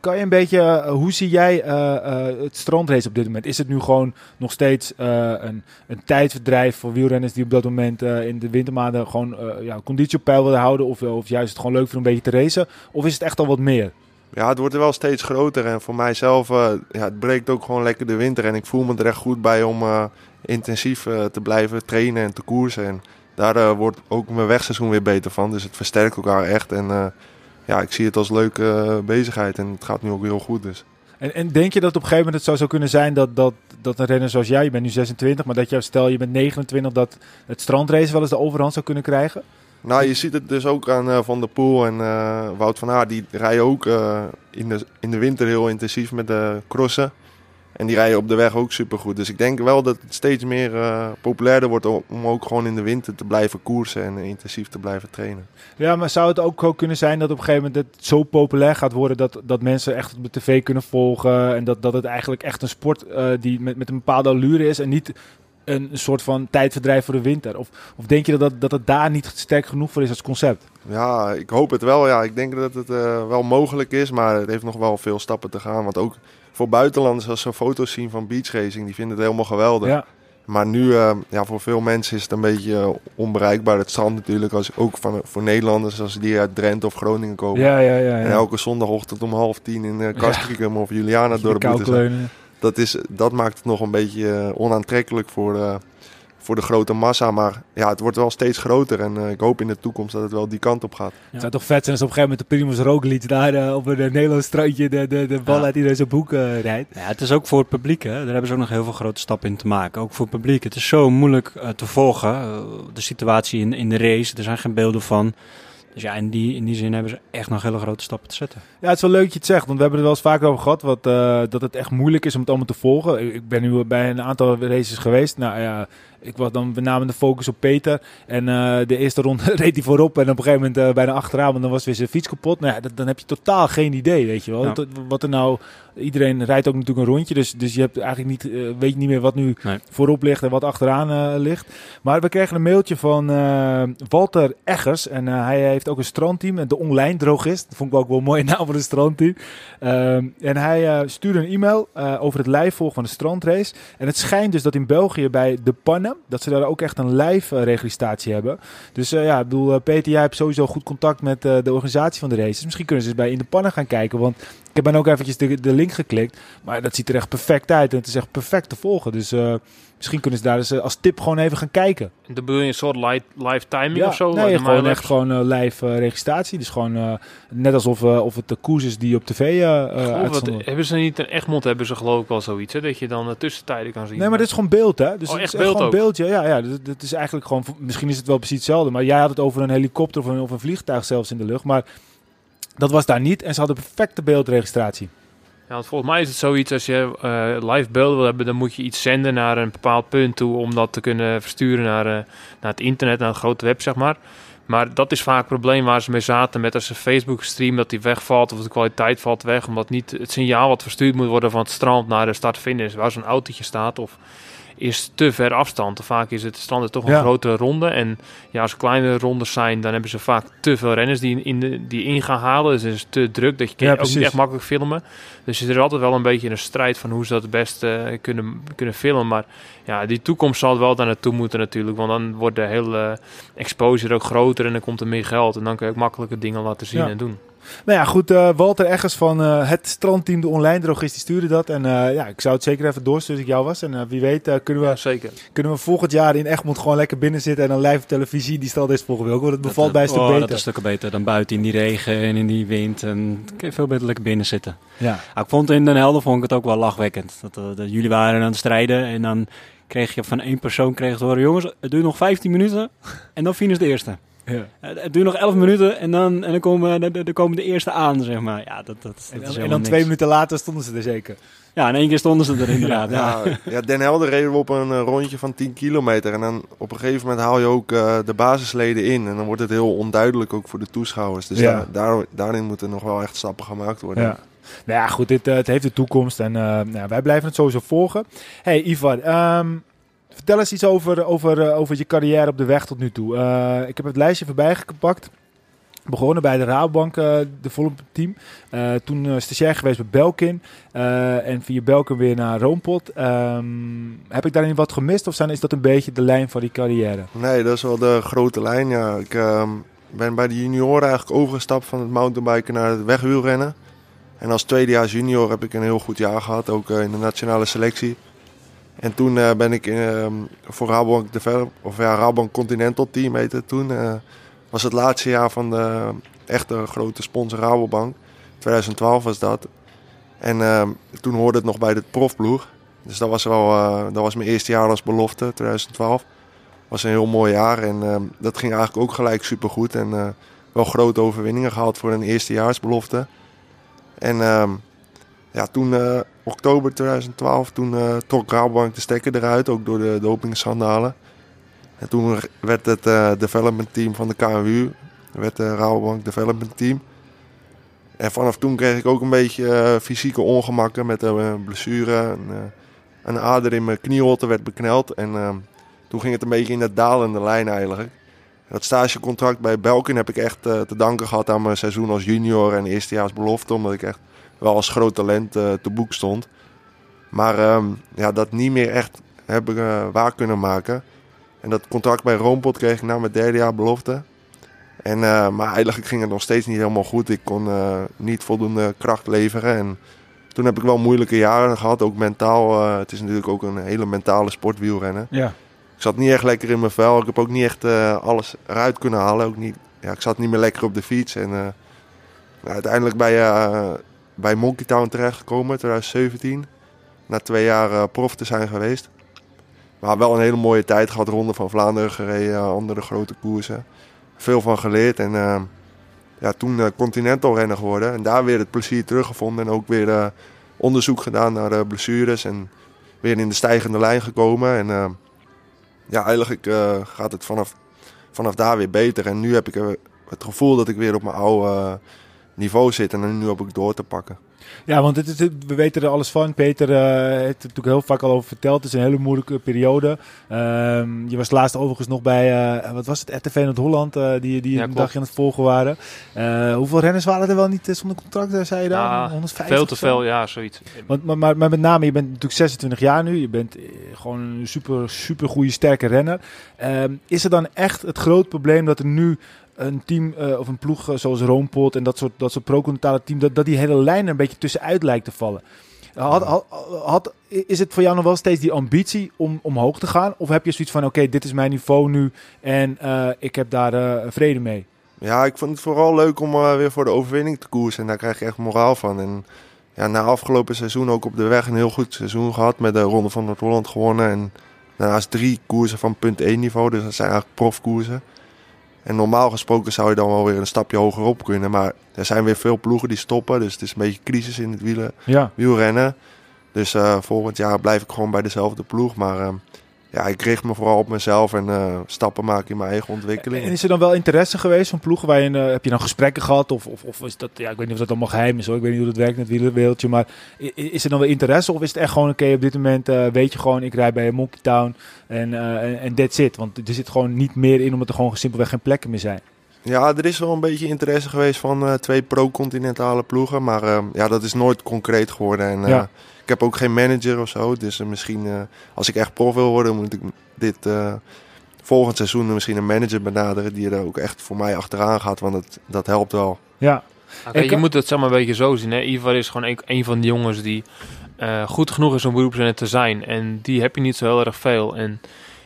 Kan je een beetje, eh, hoe zie jij uh, uh, het strandrace op dit moment? Is het nu gewoon nog steeds een, een tijdverdrijf voor wielrenners die op dat moment in de wintermaanden gewoon ja, conditie op peil willen houden? Of, of juist het gewoon leuk vinden om een beetje te racen? Of is het echt al wat meer? Ja, het wordt er wel steeds groter. En voor mijzelf, ja, het breekt ook gewoon lekker de winter. En ik voel me er echt goed bij om intensief te blijven trainen en te koersen. En daar wordt ook mijn wegseizoen weer beter van. Dus het versterkt elkaar echt. En ja, ik zie het als leuke uh, bezigheid en het gaat nu ook heel goed. Dus. En, en denk je dat op een gegeven moment het zou zo kunnen zijn dat, dat, dat een renner zoals jij, je bent nu 26, maar dat je stel je bent 29, dat het strandrace wel eens de overhand zou kunnen krijgen? Nou, je ziet het dus ook aan uh, Van der Poel en uh, Wout van Aert. Die rijden ook uh, in, de, in de winter heel intensief met de crossen. En die rijden op de weg ook supergoed. Dus ik denk wel dat het steeds meer uh, populairder wordt om ook gewoon in de winter te blijven koersen en intensief te blijven trainen. Ja, maar zou het ook kunnen zijn dat op een gegeven moment het zo populair gaat worden dat, dat mensen echt op de tv kunnen volgen en dat, dat het eigenlijk echt een sport uh, die met, met een bepaalde allure is en niet een soort van tijdverdrijf voor de winter? Of, of denk je dat, dat, dat het daar niet sterk genoeg voor is als concept? Ja, ik hoop het wel. Ja, ik denk dat het uh, wel mogelijk is, maar het heeft nog wel veel stappen te gaan. Want ook voor buitenlanders, als ze foto's zien van beachracing, die vinden het helemaal geweldig. Ja. Maar nu, uh, ja, voor veel mensen is het een beetje onbereikbaar. Het strand natuurlijk, als, ook van, voor Nederlanders als die uit Drenthe of Groningen komen. Ja, ja, ja, En elke zondagochtend om half tien in uh, Castricum of Juliana door de Dat, is, dat maakt het nog een beetje onaantrekkelijk voor, voor de grote massa. Maar ja, het wordt wel steeds groter. En uh, ik hoop in de toekomst dat het wel die kant op gaat. Ja. Het zou toch vet zijn als op een gegeven moment de Primus Roglic daar uh, op een Nederlands strandje de, de, de bal ja. uit iedereen zijn boek uh, rijdt. Ja, het is ook voor het publiek. Hè. Daar hebben ze ook nog heel veel grote stappen in te maken. Ook voor het publiek. Het is zo moeilijk te volgen. de situatie in, in de race. Er zijn geen beelden van. Dus ja, in die, in die zin hebben ze echt nog hele grote stappen te zetten. Ja, het is wel leuk dat je het zegt, want we hebben er wel eens vaker over gehad wat, uh, dat het echt moeilijk is om het allemaal te volgen. Ik ben nu bij een aantal races geweest. Nou ja, ik was dan met name de focus op Peter. En uh, de eerste ronde *laughs* reed hij voorop en op een gegeven moment uh, bijna achteraan, want dan was weer zijn fiets kapot. Nou ja, dat, dan heb je totaal geen idee, weet je wel. Ja. Wat er nou, iedereen rijdt ook natuurlijk een rondje, dus, dus je hebt eigenlijk niet, uh, weet niet meer wat nu nee. voorop ligt en wat achteraan ligt. Maar we kregen een mailtje van Walter Eggers en hij heeft ook een strandteam, de online drogist. Dat vond ik ook wel een mooie *laughs* naam voor een strandteam. Ehm, en hij stuurde een e-mail over het live volgen van de strandrace. En het schijnt dus dat in België bij de Dat ze daar ook echt een live uh, registratie hebben. Dus uh, ja, ik bedoel, uh, Peter, jij hebt sowieso goed contact met de organisatie van de races. Misschien kunnen ze eens bij In de Pannen gaan kijken. Want ik heb dan ook eventjes de, de link geklikt. Maar dat ziet er echt perfect uit. En het is echt perfect te volgen. Dus misschien kunnen ze daar eens als tip gewoon even gaan kijken. En dan bedoel je een soort live, live timing ja, of zo? Nee, gewoon echt gewoon live registratie. Dus gewoon net alsof of het de koers is die op tv uh, Hebben ze niet in Egmond hebben ze geloof ik wel zoiets, hè? Dat je dan tussentijden kan zien. Nee, maar dit is gewoon beeld, hè? Dus oh, echt, beeld gewoon beeldje. Ja, ja. Dat, dat, is eigenlijk gewoon. Misschien is het wel precies hetzelfde. Maar jij had het over een helikopter of een, of een vliegtuig zelfs in de lucht. Maar dat was daar niet. En ze hadden perfecte beeldregistratie. Want volgens mij is het zoiets als je uh, live beelden wil hebben, dan moet je iets zenden naar een bepaald punt toe om dat te kunnen versturen naar, uh, naar het internet, naar het grote web, zeg maar. Maar dat is vaak het probleem waar ze mee zaten met als ze Facebook stream dat die wegvalt of de kwaliteit valt weg, omdat niet het signaal wat verstuurd moet worden van het strand naar de start-finish, waar zo'n autootje staat of is te ver afstand. Vaak is het strand toch een ja. grotere ronde. En ja, als kleinere rondes zijn, dan hebben ze vaak te veel renners die in, de, die in gaan halen. Dus het is te druk dat je ja, ook niet echt makkelijk filmen. Dus er is altijd wel een beetje een strijd van hoe ze dat het beste uh, kunnen, kunnen filmen. Maar ja, die toekomst zal wel daar naartoe moeten natuurlijk. Want dan wordt de hele exposure ook groter en dan komt er meer geld. En dan kun je ook makkelijke dingen laten zien ja. en doen. Nou ja, goed. Uh, Walter Eggers van uh, het strandteam De Online Drogist, die stuurde dat. En uh, ja, ik zou het zeker even doorsturen als ik jou was. En wie weet kunnen we, ja, zeker. kunnen we volgend jaar in Egmond gewoon lekker binnen zitten en dan live televisie. Die stel deze volgende week. Want het bevalt bij een stuk oh, beter. Dat is een stuk beter dan buiten in die regen en in die wind. En kun je veel beter lekker binnen zitten. Ja. ik vond in Den Helder vond ik het ook wel lachwekkend. Dat, dat jullie waren aan het strijden en dan kreeg je van één persoon kreeg te horen... jongens, het duurt nog 15 minuten en dan finish de eerste. Ja. Het duurt nog 11 minuten en dan, en dan komen, de, de, komen de eerste aan, zeg maar. Ja, dat, dat, dat en, en dan twee minuten later stonden ze er zeker. Ja, in één keer stonden ze er *laughs* inderdaad. ja, ja. ja, Den Helder reden we op een uh, rondje van 10 kilometer. En dan op een gegeven moment haal je ook uh, de basisleden in. En dan wordt het heel onduidelijk ook voor de toeschouwers. Dus ja. daar, daarin moeten nog wel echt stappen gemaakt worden. Ja. Nou ja, goed, dit, uh, het heeft de toekomst en nou, wij blijven het sowieso volgen. Hey Ivan, um, Vertel eens iets over, over, over je carrière op de weg tot nu toe. Uh, ik heb het lijstje voorbij gepakt. begonnen bij de Rabobank, uh, de volle team. Toen stagiair geweest bij Belkin. en via Belkin weer naar Roompot. Um, heb ik daarin wat gemist of zijn, is dat een beetje de lijn van die carrière? Nee, dat is wel de grote lijn. Ja. Ik ehm, ben bij de junioren eigenlijk overgestapt van het mountainbiken naar het wegwielrennen. En als tweedejaars junior heb ik een heel goed jaar gehad, ook in de nationale selectie. En toen ben ik ehm, voor Rabobank Develop, of ja, Rabobank Continental Team heette toen was het laatste jaar van de echte grote sponsor Rabobank. 2012 was dat. En uh, toen hoorde het nog bij de profploeg. Dus dat was, wel, uh, dat was mijn eerste jaar als belofte, 2012. was een heel mooi jaar en uh, dat ging eigenlijk ook gelijk supergoed. En eh, wel grote overwinningen gehad voor een eerstejaarsbelofte. En ehm, ja, toen, oktober 2012, toen trok Rabobank de stekker eruit, ook door de dopingschandalen. En toen werd het uh, development team van de KMU, werd de Rabobank development team. En vanaf toen kreeg ik ook een beetje fysieke ongemakken met een blessure. Een, een, ader in mijn knieholte werd bekneld. En ehm, toen ging het een beetje in de dalende lijn eigenlijk. Dat stagecontract bij Belkin heb ik echt te danken gehad aan mijn seizoen als junior en eerstejaars belofte. Omdat ik echt wel als groot talent te boek stond. Maar ehm, ja, dat niet meer echt heb ik waar kunnen maken. En dat contract bij Roompot kreeg ik na mijn derde jaar belofte. En, uh, maar eigenlijk ging het nog steeds niet helemaal goed. Ik kon uh, niet voldoende kracht leveren. En toen heb ik wel moeilijke jaren gehad, ook mentaal. Het is natuurlijk ook een hele mentale sport wielrennen. Ja. Ik zat niet echt lekker in mijn vel. Ik heb ook niet echt alles eruit kunnen halen. Ook niet, ja, ik zat niet meer lekker op de fiets. En nou, uiteindelijk bij, bij Monkey Town terechtgekomen, 2017. Na twee jaar prof te zijn geweest. Maar wel een hele mooie tijd gehad. Ronde van Vlaanderen gereden, andere grote koersen. Veel van geleerd. En uh, ja, toen uh, Continental renner geworden. En daar weer het plezier teruggevonden. En ook weer onderzoek gedaan naar blessures. En weer in de stijgende lijn gekomen. En ja, eigenlijk gaat het vanaf, vanaf daar weer beter. En nu heb ik het gevoel dat ik weer op mijn oude niveau zit. En nu heb ik door te pakken. Ja, want het is, we weten er alles van. Peter uh, heeft er natuurlijk heel vaak al over verteld. Het is een hele moeilijke periode. Um, je was laatst overigens nog bij, uh, wat was het, RTV Noord-Holland, uh, die, die ja, een dagje aan het volgen waren. hoeveel renners waren er wel niet zonder contract, zei je daar? Ja, 150 veel te veel, ja, zoiets. Want, maar, maar, maar, met name, je bent natuurlijk 26 jaar nu. Je bent gewoon een super, super goede, sterke renner. Um, is er dan echt het groot probleem dat er nu een team uh, of een ploeg uh, zoals Roompot en dat soort, dat soort pro-continentale team, dat, dat die hele lijn er een beetje tussenuit lijkt te vallen. Had, had, had, is het voor jou nog wel steeds die ambitie om omhoog te gaan? Of heb je zoiets van, oké, dit is mijn niveau nu en uh, ik heb daar vrede mee? Ja, ik vond het vooral leuk om weer voor de overwinning te koersen. En daar krijg je echt moraal van. En ja, na afgelopen seizoen ook op de weg een heel goed seizoen gehad. Met de Ronde van Noord-Holland gewonnen. En daarnaast drie koersen van punt 1 niveau. Dus dat zijn eigenlijk profkoersen. En normaal gesproken zou je dan wel weer een stapje hoger op kunnen. Maar er zijn weer veel ploegen die stoppen. Dus het is een beetje crisis in het wielen, ja. wielrennen. Dus uh, volgend jaar blijf ik gewoon bij dezelfde ploeg. Maar uh, ja, ik richt me vooral op mezelf en uh, stappen maken in mijn eigen ontwikkeling. En is er dan wel interesse geweest van ploegen waar je, heb je dan gesprekken gehad? Of, of, of, is dat, ja, ik weet niet of dat allemaal geheim is hoor. Ik weet niet hoe dat werkt in het wielerwereldje. Maar is er dan wel interesse? Of is het echt gewoon, oké, okay, op dit moment weet je gewoon, ik rijd bij Monkey Town en, en that's it. Want er zit gewoon niet meer in omdat er gewoon simpelweg geen plekken meer zijn. Ja, er is wel een beetje interesse geweest van twee pro-continentale ploegen. Maar uh, ja, dat is nooit concreet geworden. En ja. Ik heb ook geen manager of zo. Dus misschien, als ik echt prof wil worden, moet ik dit volgend seizoen misschien een manager benaderen. Die er ook echt voor mij achteraan gaat. Want het, dat helpt wel. Ja. Okay, je moet het zeg maar een beetje zo zien. Hè? Ivar is gewoon een, een van de jongens die goed genoeg is om beroepsrenner te zijn. En die heb je niet zo heel erg veel. En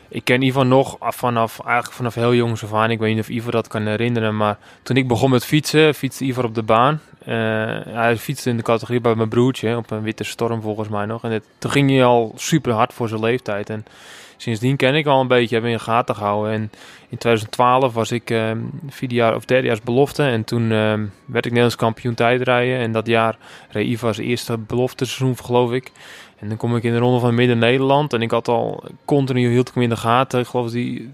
ik ken Ivan nog vanaf, eigenlijk vanaf heel jongs af aan. Ik weet niet of Ivan dat kan herinneren, maar toen ik begon met fietsen, fietste Ivan op de baan. Uh, hij fietste in de categorie bij mijn broertje, op een witte storm volgens mij nog. En toen ging hij al super hard voor zijn leeftijd. En sindsdien ken ik al een beetje, heb in gaten gehouden. En in 2012 was ik uh, jaar of derde jaar belofte. En toen uh, werd ik Nederlands kampioen tijdrijden. En dat jaar reed Ivan zijn eerste belofte seizoen, geloof ik. En dan kom ik in de ronde van Midden-Nederland. En ik had al continu hield ik hem in de gaten. Ik geloof die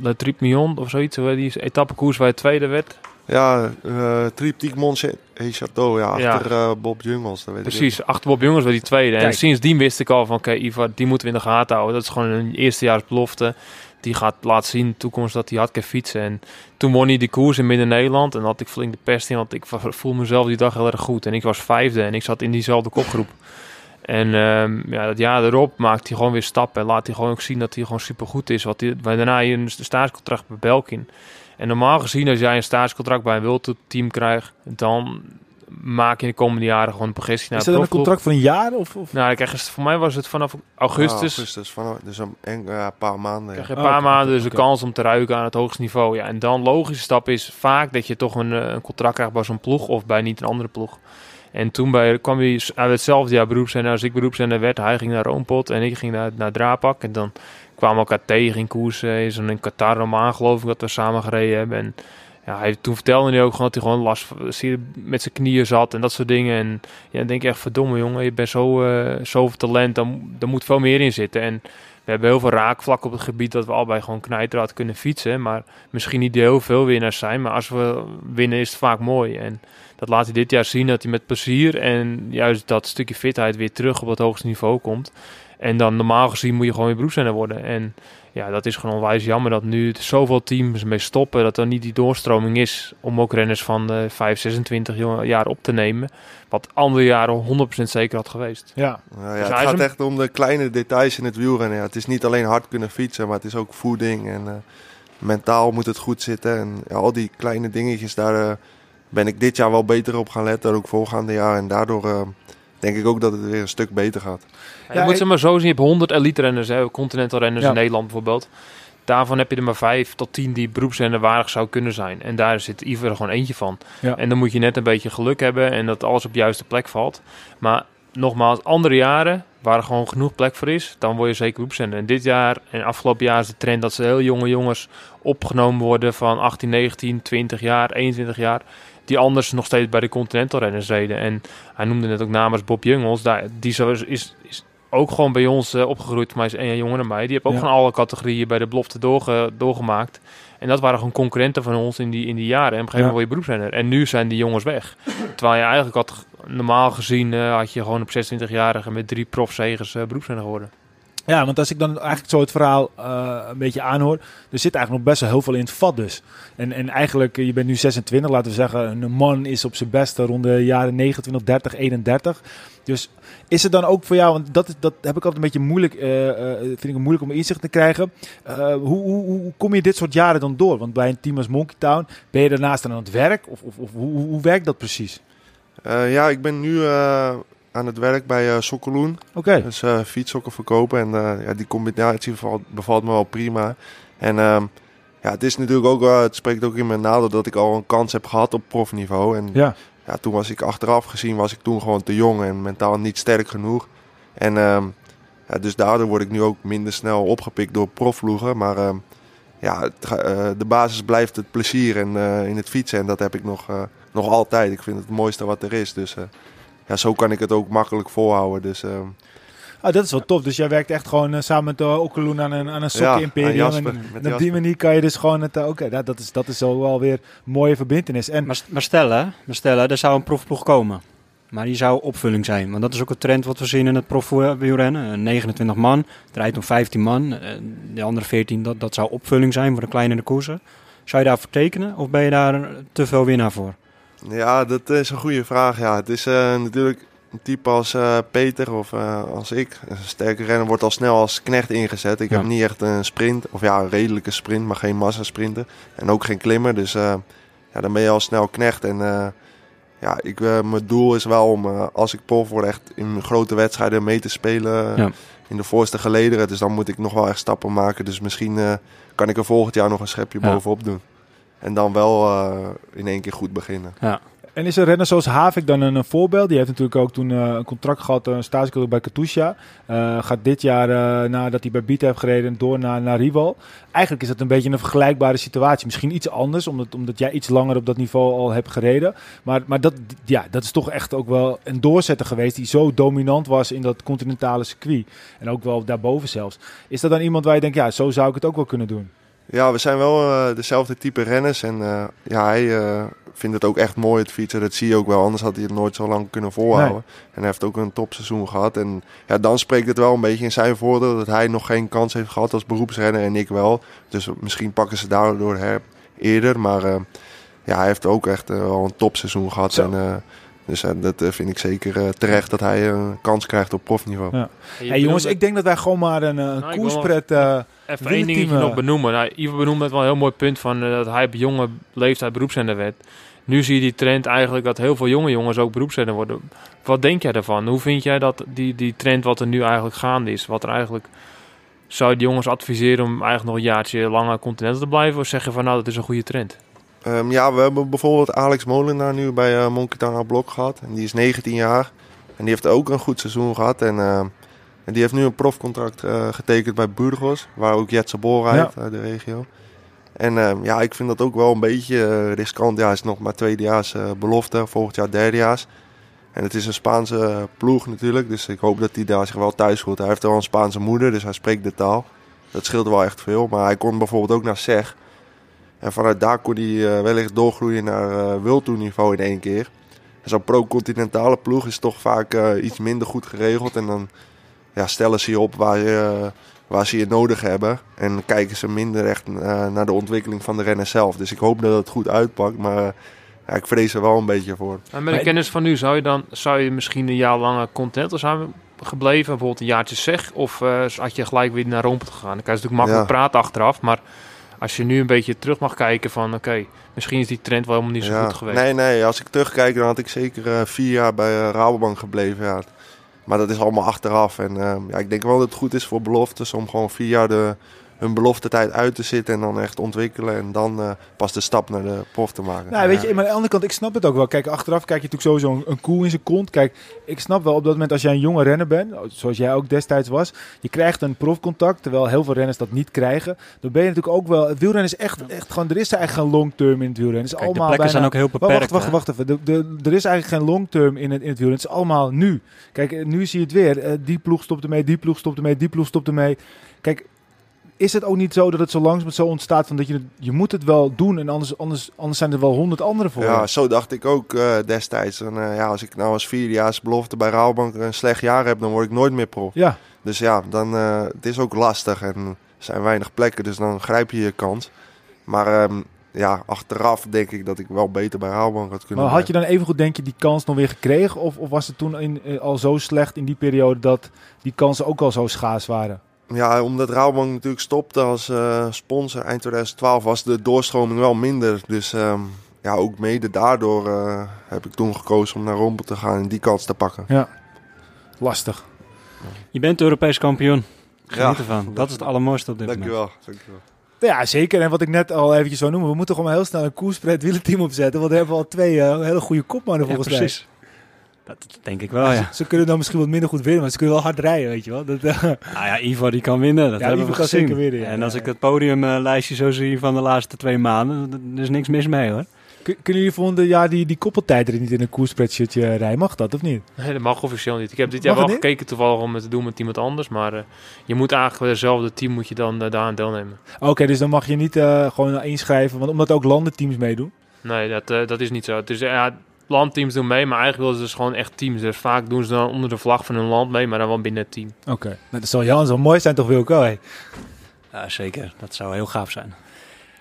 Le Tripmion of zoiets. Die etappekoers waar je tweede werd. Ja, uh, Triptyque Mons et Château. Ja, achter ja. Uh, Bob Jungels. Dat weet Precies, ik achter Bob Jungels werd die tweede. Kijk. En sindsdien wist ik al van, oké, okay, Ivar, die moeten we in de gaten houden. Dat is gewoon een eerstejaarsbelofte. die gaat laten zien in de toekomst dat hij hard kan fietsen. En toen won hij die koers in Midden-Nederland. En had ik flink de pest in, want ik voel mezelf die dag heel erg goed. En ik was vijfde en ik zat in diezelfde kopgroep. En ehm, ja, dat jaar erop maakt hij gewoon weer stappen. En laat hij gewoon ook zien dat hij gewoon supergoed is. Wat hij, daarna je een staatscontract bij Belkin. En normaal gezien, als jij een staatscontract bij een team krijgt, dan maak je de komende jaren gewoon een progressie naar Is dat een contract van een jaar? Of, of? Nou, krijg je, voor mij was het vanaf augustus. Ja, augustus, van, dus een, een paar maanden. Krijg je een paar oh, maanden dus de kans om te ruiken aan het hoogste niveau. Ja, en dan logische stap is vaak dat je toch een, eh, een contract krijgt bij zo'n ploeg of bij niet een andere ploeg. En toen bij, kwam hij uit hetzelfde jaar beroepszender als ik beroepszender werd. Hij ging naar Roompot en ik ging naar, naar Draapak. En dan kwamen we elkaar tegen in koers. Is in Qatar geloof ik dat we samen gereden hebben. En ja, hij, toen vertelde hij ook gewoon dat hij gewoon last met zijn knieën zat en dat soort dingen. En ja, dan denk ik echt, verdomme jongen, je bent zo, uh, zoveel talent, dan, er moet veel meer in zitten. En we hebben heel veel raakvlakken op het gebied dat we allebei gewoon knijterhard kunnen fietsen. Maar misschien niet heel veel winnaars zijn, maar als we winnen is het vaak mooi. En dat laat hij dit jaar zien dat hij met plezier en juist dat stukje fitheid weer terug op het hoogste niveau komt. En dan normaal gezien moet je gewoon weer beroepszender worden. En ja, dat is gewoon onwijs jammer dat nu zoveel teams mee stoppen. Dat er niet die doorstroming is om ook renners van de 5, 26 jaar op te nemen. Wat andere jaren 100% zeker had geweest. Ja, ja, dus het gaat echt om de kleine details in het wielrennen. Ja, het is niet alleen hard kunnen fietsen, maar het is ook voeding. En uh, mentaal moet het goed zitten. En ja, al die kleine dingetjes, daar uh, ben ik dit jaar wel beter op gaan letten. Ook volgende jaar. En daardoor... Uh, denk ik ook dat het weer een stuk beter gaat. Ja, je moet ze maar zo zien, je hebt 100 elite renners, hè, continental renners in Nederland bijvoorbeeld. Daarvan heb je er maar 5 tot 10 die beroepsrenner waardig zou kunnen zijn. En daar zit Iver er gewoon eentje van. En dan moet je net een beetje geluk hebben en dat alles op de juiste plek valt. Maar nogmaals, andere jaren waar er gewoon genoeg plek voor is, dan word je zeker beroepsrenner. En dit jaar en afgelopen jaar is de trend dat ze heel jonge jongens opgenomen worden van 18, 19, 20 jaar, 21 jaar die anders nog steeds bij de Continental renners reden. En hij noemde net ook namens Bob Jungels, daar, die zo is, is, is ook gewoon bij ons uh, opgegroeid, maar is een jonger dan mij. Die heeft ook van alle categorieën bij de belofte doorge, doorgemaakt. En dat waren gewoon concurrenten van ons in die, in die jaren. En op een gegeven moment word je beroepsrenner. En nu zijn die jongens weg. Terwijl je eigenlijk had, normaal gezien, uh, had je gewoon op 26-jarige met drie profzegers uh, beroepsrenner geworden. Ja, want als ik dan eigenlijk zo het verhaal uh, een beetje aanhoor, er zit eigenlijk nog best wel heel veel in het vat dus. En, en eigenlijk, je bent nu 26, laten we zeggen, een man is op zijn beste rond de jaren 29, 30, 31. Dus is het dan ook voor jou, want dat, dat heb ik altijd een beetje moeilijk, uh, vind ik moeilijk om inzicht te krijgen. hoe, hoe, hoe, kom je dit soort jaren dan door? Want bij een team als Monkey Town, ben je daarnaast aan het werk? Of, of, of hoe, hoe werkt dat precies? ja, ik ben nu aan het werk bij uh, Sokkeloen. Oké. Dus uh, fietssokken verkopen. En uh, ja, die combinatie bevalt, bevalt me wel prima. En um, ja, het is natuurlijk ook, het spreekt ook in mijn nadeel dat ik al een kans heb gehad op profniveau. En ja. ja, toen was ik achteraf gezien, was ik toen gewoon te jong en mentaal niet sterk genoeg. En um, ja, dus daardoor word ik nu ook minder snel opgepikt door profvloegen. Maar um, ja, het, de basis blijft het plezier en, in het fietsen. En dat heb ik nog, nog altijd. Ik vind het het mooiste wat er is. Dus ja, zo kan ik het ook makkelijk volhouden. Dus, uh, ah, dat is wel tof. Dus jij werkt echt gewoon uh, samen met uh, Okeloen aan een, aan een sokken-imperium. Ja, en, op die manier kan je dus gewoon het... Uh, Oké, okay, dat, is, dat is zo wel weer een mooie verbindenis. En, maar, maar stellen, maar stellen, er zou een profploeg komen. Maar die zou opvulling zijn. Want dat is ook een trend wat we zien in het profwielrennen. 29 man, draait om 15 man. De andere 14, dat, dat zou opvulling zijn voor de kleinere koersen. Zou je daarvoor tekenen of ben je daar te veel winnaar voor? Ja, dat is een goede vraag. Ja, het is uh, natuurlijk een type als uh, Peter of uh, als ik. Een sterke renner wordt al snel als knecht ingezet. Ik ja. heb niet echt een sprint, of ja, een redelijke sprint, maar geen massasprinten. En ook geen klimmer, dus ja, dan ben je al snel knecht. En ja, ik, mijn doel is wel om, als ik prof word, echt in grote wedstrijden mee te spelen. Ja. In de voorste gelederen. Dus dan moet ik nog wel echt stappen maken. Dus misschien kan ik er volgend jaar nog een schepje ja. bovenop doen. En dan wel uh, in één keer goed beginnen. Ja. En is een renner zoals Havik dan een, een, voorbeeld? Die heeft natuurlijk ook toen uh, een contract gehad, een stage bij Katusha. Uh, gaat dit jaar, nadat hij bij Biet heeft gereden, door naar, naar Rival. Eigenlijk is het een beetje een vergelijkbare situatie. Misschien iets anders, omdat, omdat jij iets langer op dat niveau al hebt gereden. Maar, maar dat, ja, dat is toch echt ook wel een doorzetter geweest die zo dominant was in dat continentale circuit. En ook wel daarboven zelfs. Is dat dan iemand waar je denkt, ja, zo zou ik het ook wel kunnen doen? Ja, we zijn wel eh, dezelfde type renners. En eh, ja, hij eh, vindt het ook echt mooi, het fietsen. Dat zie je ook wel, anders had hij het nooit zo lang kunnen volhouden. En hij heeft ook een topseizoen gehad. En ja, dan spreekt het wel een beetje in zijn voordeel dat hij nog geen kans heeft gehad als beroepsrenner en ik wel. Dus misschien pakken ze daardoor her eerder. Maar ja, hij heeft ook echt wel een topseizoen gehad. Zo. En, dus eh, dat eh, vind ik zeker eh, terecht dat hij een kans krijgt op profniveau. Ja. Hey jongens, ik denk dat wij gewoon maar een, eh, een Nou, koerspret... eh, Even één dingetje eh, nog benoemen. Nou, Ivo benoemde het wel een heel mooi punt van dat hij op jonge leeftijd beroepszender werd. Nu zie je die trend eigenlijk dat heel veel jonge jongens ook beroepszender worden. Wat denk jij daarvan? Hoe vind jij dat die, die trend wat er nu eigenlijk gaande is? Wat er eigenlijk... Zou je die jongens adviseren om eigenlijk nog een jaartje langer continental te blijven? Of zeg je van nou, dat is een goede trend? Ehm, ja, we hebben bijvoorbeeld Alex Molenaar nu bij eh Monkey Blok gehad. En die is 19 jaar. En die heeft ook een goed seizoen gehad. En, ehm, en die heeft nu een profcontract eh, getekend bij Burgos. Waar ook Jetse Bol rijdt uit de regio. En ehm, ja, ik vind dat ook wel een beetje eh, riskant. Ja, hij is nog maar tweedejaars eh, belofte. Volgend jaar derdejaars. En het is een Spaanse eh, ploeg natuurlijk. Dus ik hoop dat hij daar zich wel thuis voelt. Hij heeft wel een Spaanse moeder, dus hij spreekt de taal. Dat scheelt wel echt veel. Maar hij kon bijvoorbeeld ook naar SEG. En vanuit daar kon hij eh, wellicht doorgroeien naar uh, World Tour niveau in één keer. Zo'n pro-continentale ploeg is toch vaak eh, iets minder goed geregeld. En dan ja, stellen ze je op waar, je, waar ze je nodig hebben. En kijken ze minder echt eh, naar de ontwikkeling van de renner zelf. Dus ik hoop dat het goed uitpakt. Maar eh, ja, ik vrees er wel een beetje voor. En met de kennis van nu, zou je dan zou je misschien een jaar langer continental zijn gebleven? Bijvoorbeeld een jaartje zeg? Of eh, had je gelijk weer naar Rome gegaan? Dan kan je natuurlijk makkelijk Ja. praten achteraf. Maar als je nu een beetje terug mag kijken van... Oké, misschien is die trend wel helemaal niet zo Ja. goed geweest. Nee, nee, als ik terugkijk, dan had ik zeker eh, vier jaar bij eh, Rabobank gebleven. Ja. Maar dat is allemaal achteraf. En eh, ja, ik denk wel dat het goed is voor beloftes om gewoon vier jaar de, hun beloftetijd uit te zitten en dan echt ontwikkelen. En dan eh, pas de stap naar de prof te maken. Nou, weet je, maar aan de andere kant, ik snap het ook wel. Kijk, achteraf kijk je natuurlijk sowieso een, een koe in zijn kont. Kijk, ik snap wel op dat moment als jij een jonge renner bent, zoals jij ook destijds was, je krijgt een profcontact, terwijl heel veel renners dat niet krijgen. Dan ben je natuurlijk ook wel, het wielrennen is echt, echt gewoon, er is eigenlijk geen long term in het wielrennen. Het is Kijk, de allemaal plekken bijna, zijn ook heel Wacht, beperkt. wacht, wacht, wacht even. De, de, er is eigenlijk geen long term in het, in het wielrennen. Het is allemaal nu. Kijk, nu zie je het weer. Eh, die ploeg stopt ermee, die ploeg stopt ermee, die ploeg stopt ermee. Kijk, is het ook niet zo dat het zo langzaam zo ontstaat van dat je je moet het wel doen en anders, anders, anders zijn er wel honderd anderen voor. Ja, je. zo dacht ik ook eh, destijds. En, eh, ja, als ik nou als vierdejaars belofte bij Rabobank een slecht jaar heb, dan word ik nooit meer prof. ja. Dus ja, dan, eh, het is ook lastig en er zijn weinig plekken, dus dan grijp je je kans. Maar ehm, ja, achteraf denk ik dat ik wel beter bij Rabobank had kunnen Maar had je dan evengoed denk je die kans nog weer gekregen? Of, of was het toen in, al zo slecht in die periode dat die kansen ook al zo schaars waren? Ja, omdat Rabobank natuurlijk stopte als eh, sponsor eind 2012 was de doorstroming wel minder. Dus ehm, ja, ook mede daardoor eh, heb ik toen gekozen om naar Rompel te gaan en die kans te pakken. Lastig. Je bent Europees kampioen. Geniet Ja, ervan. Dat is het allermooiste op dit moment. Dankjewel. Ja, zeker. En wat ik net al eventjes zou noemen, we moeten gewoon heel snel een koerspread wielenteam opzetten. Want we hebben al twee eh, hele goede kopmannen Ja, volgens precies. Dat denk ik wel, ja. Ze kunnen dan misschien wat minder goed winnen, maar ze kunnen wel hard rijden, weet je wel. Dat, eh, *laughs* Nou ja, Ivo die kan winnen. Dat Ja, hebben Ivo we kan gezien. zeker winnen, ja. En als ik het podiumlijstje zo zie van de laatste twee maanden, er is niks mis mee hoor. kun- kunnen jullie volgende jaar die, die koppeltijd er niet in een koerspreadshirtje rijden? Mag dat of niet? Nee, dat mag officieel niet. Ik heb dit Mag jaar wel niet? gekeken toevallig om het te doen met iemand anders. Maar eh, je moet eigenlijk bij hetzelfde team moet je dan uh, daaraan deelnemen. Oké, dus dan mag je niet eh, gewoon inschrijven, want omdat ook landenteams meedoen. Nee, dat, uh, dat is niet zo. Het is, ja, landteams doen mee, maar eigenlijk willen ze dus gewoon echt teams. Dus vaak doen ze dan onder de vlag van hun land mee, maar dan wel binnen het team. Oké, okay. nou, dat zal Jan zo mooi zijn toch Wilco? Hey. Ja, zeker. Dat zou heel gaaf zijn.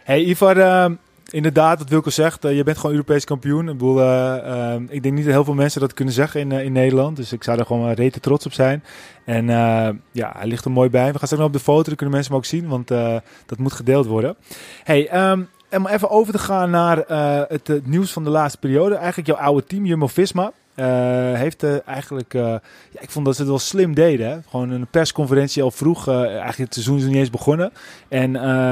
Hey Ivar, uh, inderdaad, wat Wilco zegt, uh, je bent gewoon Europees kampioen. Ik, bedoel, uh, ik denk niet dat heel veel mensen dat kunnen zeggen in, in Nederland. Dus ik zou er gewoon rete trots op zijn. En uh, ja, hij ligt er mooi bij. We gaan straks nog op de foto, dan kunnen mensen hem ook zien, want uh, dat moet gedeeld worden. Hey, um, om even over te gaan naar uh, het, het, nieuws van de laatste periode. Eigenlijk jouw oude team, Jumbo-Visma. Uh, heeft uh, eigenlijk, ja, ik vond dat ze het wel slim deden. Hè? Gewoon een persconferentie al vroeg. eigenlijk het seizoen is nog niet eens begonnen. En uh,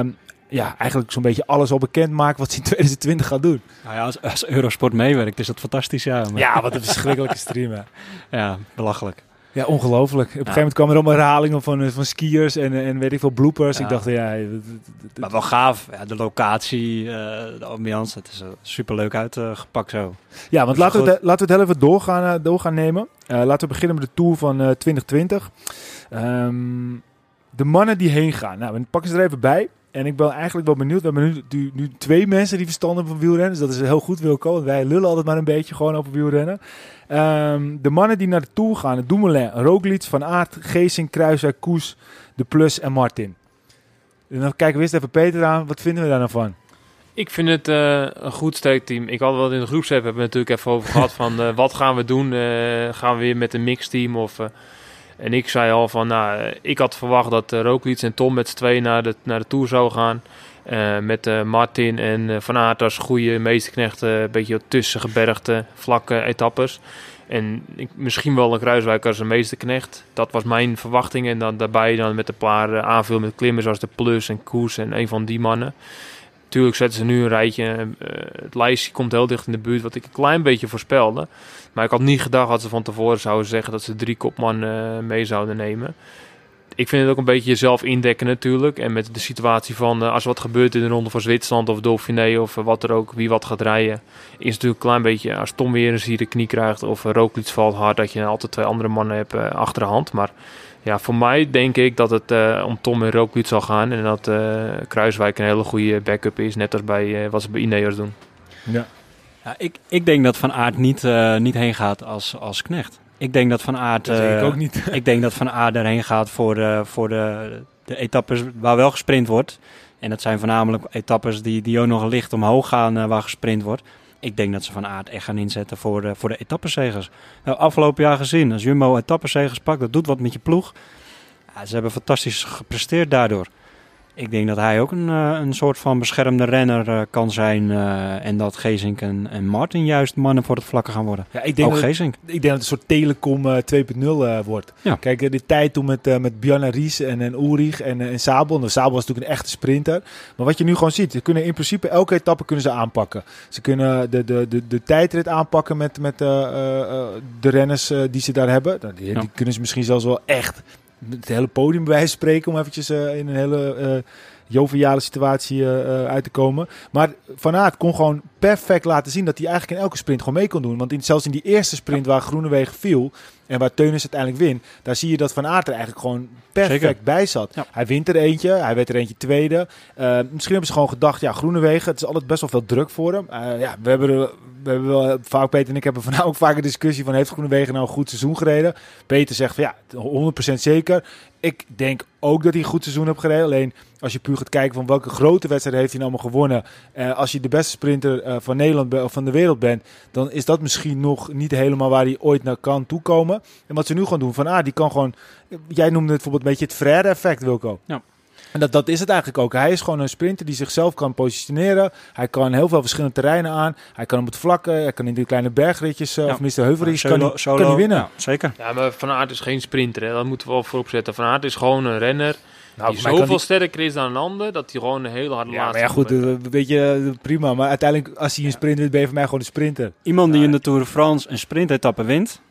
ja, eigenlijk zo'n beetje alles al bekend maken wat ze in *laughs* 2020 gaat doen. Nou ja, als, als Eurosport meewerkt is dat fantastisch. Ja, maar... ja wat een verschrikkelijke stream. Hè? *laughs* Ja, belachelijk. Ja, ongelooflijk. Op een gegeven moment kwamen er allemaal herhalingen van, van skiers en, en weet ik veel bloopers. Ik dacht, ja... Maar wel gaaf. Ja, de locatie, uh, de ambiance, het is super leuk uitgepakt zo. Ja, want laten we, het, laten we het heel even doorgaan, doorgaan nemen. laten we beginnen met de Tour van uh, 2020. Um, de mannen die heen gaan. Nou, we pakken ze er even bij. En ik ben eigenlijk wel benieuwd. We hebben nu, twee mensen die verstand hebben van wielrennen. Dus dat is heel goed, Wilco. Want wij lullen altijd maar een beetje gewoon over wielrennen. Ehm, de mannen die naar de Tour gaan. Dumoulin, Roglic, Van Aert, Geesing, Kruiswijk, Koes, De Plus en Martin. En dan kijken we eerst even Peter aan. Wat vinden we daar nou van? Ik vind het eh, een goed sterk team. Ik had wel in de groepsapp hebben we natuurlijk even over gehad van eh, wat gaan we doen? Eh, gaan we weer met een mixteam of... en ik zei al van, nou, ik had verwacht dat uh, en Tom met z'n tweeën naar de, naar de Tour zouden gaan. Eh, met eh, Martin en Van Aert als goede meesterknechten, een beetje tussengebergte, vlakke etappes. En ik, misschien wel een Kruiswijk als een meesterknecht. Dat was mijn verwachting. En dan daarbij dan met een paar eh, aanvullen met klimmers zoals de Plus en Koes en een van die mannen. Tuurlijk zetten ze nu een rijtje. eh, het lijstje komt heel dicht in de buurt, wat ik een klein beetje voorspelde. Maar ik had niet gedacht dat ze van tevoren zouden zeggen dat ze drie kopman eh, mee zouden nemen. Ik vind het ook een beetje jezelf indekken natuurlijk. En met de situatie van eh, als wat gebeurt in de ronde van Zwitserland of Dauphiné of wat er ook, wie wat gaat rijden. Is natuurlijk een klein beetje, als Tom weer eens hier de knie krijgt of uh, valt hard, dat je altijd twee andere mannen hebt achter de hand. Maar ja, voor mij denk ik dat het eh, om Tom en Roglic zal gaan. En dat eh, Kruiswijk een hele goede backup is, net als bij eh, wat ze bij Ineos doen. Ja. Ja, ik, ik denk dat Van Aert niet, eh, niet heen gaat als, als knecht. Ik denk dat Van Aert... Dat denk ik eh, ook niet. ik denk dat Van Aert erheen gaat voor, de, voor de, de etappes waar wel gesprint wordt. En dat zijn voornamelijk etappes die, die ook nog licht omhoog gaan waar gesprint wordt. Ik denk dat ze Van Aert echt gaan inzetten voor de, voor de etappenzegers. Nou, afgelopen jaar gezien, als Jumbo etappenzegers pakt, dat doet wat met je ploeg. Ja, ze hebben fantastisch gepresteerd daardoor. Ik denk dat hij ook een, eh, een soort van beschermde renner eh, kan zijn. eh, en dat Gezink en, en Martin juist mannen voor het vlakken gaan worden. Ja, ik denk Ook dat, Gezink. ik denk dat het een soort telecom eh, 2.0 eh, wordt. Ja. Kijk, de tijd toen met, met Bjarne Ries en, en Ulrich en, en Sabel. Nou, Sabel was natuurlijk een echte sprinter. Maar wat je nu gewoon ziet, ze kunnen in principe elke etappe kunnen ze aanpakken. Ze kunnen de, de, de, de tijdrit aanpakken met, met de renners die ze daar hebben. Nou, die, Ja. die kunnen ze misschien zelfs wel echt het hele podium bij wijze van spreken. Om eventjes eh, in een hele eh joviale situatie eh, uit te komen. Maar Van Aert kon gewoon perfect laten zien dat hij eigenlijk in elke sprint gewoon mee kon doen. Want in, zelfs in die eerste sprint waar Groenewegen viel en waar Teunis uiteindelijk wint, daar zie je dat Van Aert er eigenlijk gewoon perfect Zeker. bij zat. Ja. Hij wint er eentje, hij werd er eentje tweede. Eh, misschien hebben ze gewoon gedacht, ja, Groenewegen, het is altijd best wel veel druk voor hem. Eh, ja, we hebben, er, we hebben wel, vaak, Peter en ik hebben vandaag *laughs* ook vaak een discussie van, heeft Groenewegen nou een goed seizoen gereden? Peter zegt van, ja, 100% zeker. Ik denk ook dat hij een goed seizoen heeft gereden. Alleen als je puur gaat kijken van welke grote wedstrijden heeft hij nou allemaal gewonnen. Eh, als je de beste sprinter van Nederland of van de wereld bent, dan is dat misschien nog niet helemaal waar hij ooit naar kan toekomen. En wat ze nu gaan doen, van ah, die kan gewoon. Jij noemde het bijvoorbeeld beetje het Frère-effect, Wilco. Ja. En dat, dat is het eigenlijk ook. Hij is gewoon een sprinter die zichzelf kan positioneren. Hij kan heel veel verschillende terreinen aan. Hij kan op het vlakke, hij kan in die kleine bergritjes, eh, Ja. of Mr. Heuvelritjes, kan, Solo- hij- solo, kan hij winnen. ja, zeker. Ja, maar Van Aert is geen sprinter, hè. dat moeten we wel voorop zetten. Van Aert is gewoon een renner Nou, die zoveel die- sterker is dan een ander, dat hij gewoon een hele harde Ja, laatste maar ja, goed, eh, weet je, eh, prima. Maar uiteindelijk, als hij een sprint wint, ben je voor mij gewoon een sprinter. Iemand die in de Tour de France een sprintetappe wint,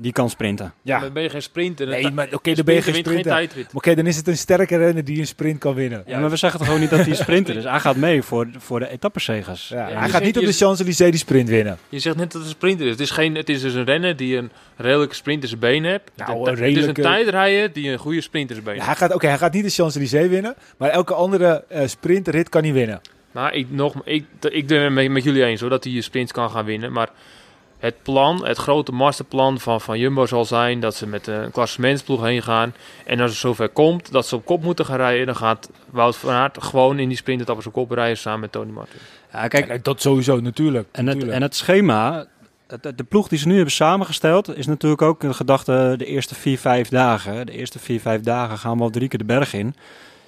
die kan sprinten. Ja, Dan ben je geen sprinter. Nee, maar oké, een dan ben je geen sprinter. Oké, dan is het een sterke renner die een sprint kan winnen. Ja, maar we zeggen toch ook niet dat hij een sprinter is. Hij gaat mee voor, voor de etappenzegers. Ja, Ja, hij gaat zegt- niet op de Champs-Élysées die sprint winnen. Je zegt net dat het een sprinter is. Het is, geen, het is dus een renner die een redelijke sprint in zijn benen heeft. Nou, het, een het is redelijke- een tijdrijder die een goede sprint in zijn benen Ja, heeft. hij gaat, oké, hij gaat niet de Champs-Élysées winnen, maar elke andere eh, sprintrit kan hij winnen. Maar ik, nog, ik, ik ben het met, met jullie eens hoor, dat hij je sprints kan gaan winnen. Maar het plan, het grote masterplan van, van Jumbo zal zijn dat ze met een klassementsploeg heen gaan. En als het zover komt dat ze op kop moeten gaan rijden, dan gaat Wout van Aert gewoon in die sprintetappes op kop rijden samen met Tony Martin. Ja, kijk, Kijk, dat sowieso, natuurlijk. en het, en het schema, de ploeg die ze nu hebben samengesteld, is natuurlijk ook een gedachte de eerste vier, vijf dagen. De eerste vier, vijf dagen gaan we al drie keer de berg in.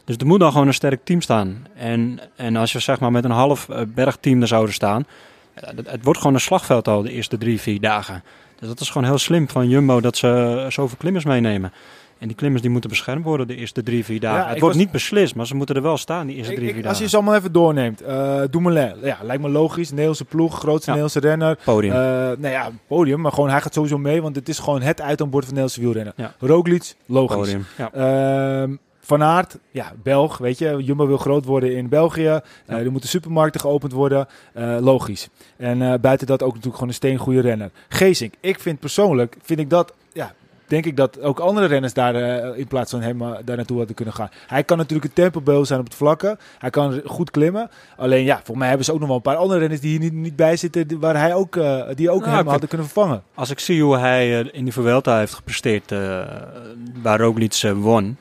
Dus er moet dan gewoon een sterk team staan. En, en als je zeg maar met een half eh, bergteam er zouden staan, het, wordt gewoon een slagveld al de eerste drie, vier dagen. Dus dat is gewoon heel slim van Jumbo dat ze zoveel klimmers meenemen. En die klimmers die moeten beschermd worden de eerste drie, vier dagen. Ja, het wordt was- niet beslist, maar ze moeten er wel staan die eerste Ik- drie, ik- vier als je dagen. ze allemaal even doorneemt. eh Dumoulin, ja, lijkt me logisch. Nederlandse ploeg, grootste Ja. Nederlandse renner. Podium. Eh nou ja, podium, maar gewoon hij gaat sowieso mee, want het is gewoon het uit aan boord van de Nederlandse wielrenner. Ja. Roglic, logisch. Podium. Ja. Ehm, van Aert, ja, Belg, weet je. Jumbo wil groot worden in België. Eh, er moeten supermarkten geopend worden. Eh, logisch. En eh, buiten dat ook natuurlijk gewoon een steengoede renner. Geesink, ik vind persoonlijk, vind ik dat, ja, denk ik dat ook andere renners daar in plaats van hem daar naartoe hadden kunnen gaan. Hij kan natuurlijk een tempobeul zijn op het vlakke. Hij kan goed klimmen. Alleen ja, volgens mij hebben ze ook nog wel een paar andere renners die hier niet, niet bij zitten, die- waar hij ook, die ook Nou, hem kijk. hadden kunnen vervangen. Als ik zie hoe hij in de Vuelta heeft gepresteerd, waar Roglic won,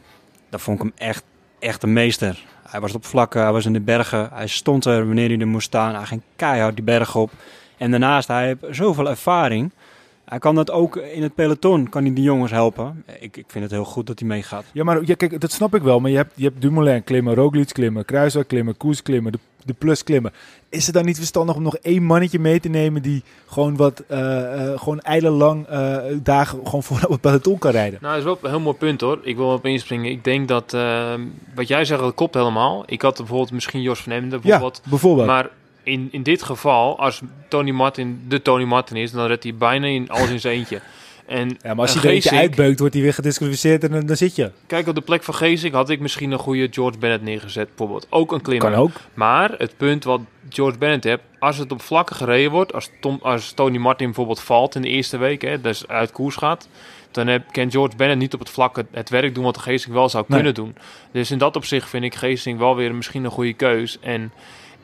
dan vond ik hem echt, echt een meester. Hij was op vlakken, hij was in de bergen, hij stond er wanneer hij er moest staan. Hij ging keihard die berg op. En daarnaast, hij heeft zoveel ervaring. Hij kan dat ook in het peloton, kan hij die jongens helpen. Ik, ik vind het heel goed dat hij meegaat. Ja, maar kijk, dat snap ik wel. Maar je hebt, je hebt Dumoulin klimmen, Roglic klimmen, Kruiswijk klimmen, Koes klimmen, de, de Plus klimmen. Is het dan niet verstandig om nog één mannetje mee te nemen die gewoon wat, eh eh gewoon eilenlang eh dagen gewoon voor op het peloton kan rijden? Nou, dat is wel een heel mooi punt hoor. Ik wil op inspringen. Ik denk dat eh, wat jij zegt, dat klopt helemaal. Ik had bijvoorbeeld misschien Jos van Emden Ja, bijvoorbeeld. bijvoorbeeld. Maar in, in dit geval, als Tony Martin de Tony Martin is, dan redt hij bijna in alles in zijn eentje. En, ja, maar als en je er eentje uitbeukt, wordt hij weer gedisqualificeerd en dan, zit je. Kijk, op de plek van Geesink had ik misschien een goede George Bennett neergezet, bijvoorbeeld. Ook een klimmer. Kan ook. Maar het punt wat George Bennett heeft, als het op vlakken gereden wordt, als, Tom, als Tony Martin bijvoorbeeld valt in de eerste week, hè, dus uit koers gaat, dan heb, kan George Bennett niet op het vlak het, het werk doen wat Geesink wel zou Nee. kunnen doen. Dus in dat opzicht vind ik Geesink wel weer misschien een goede keus. En,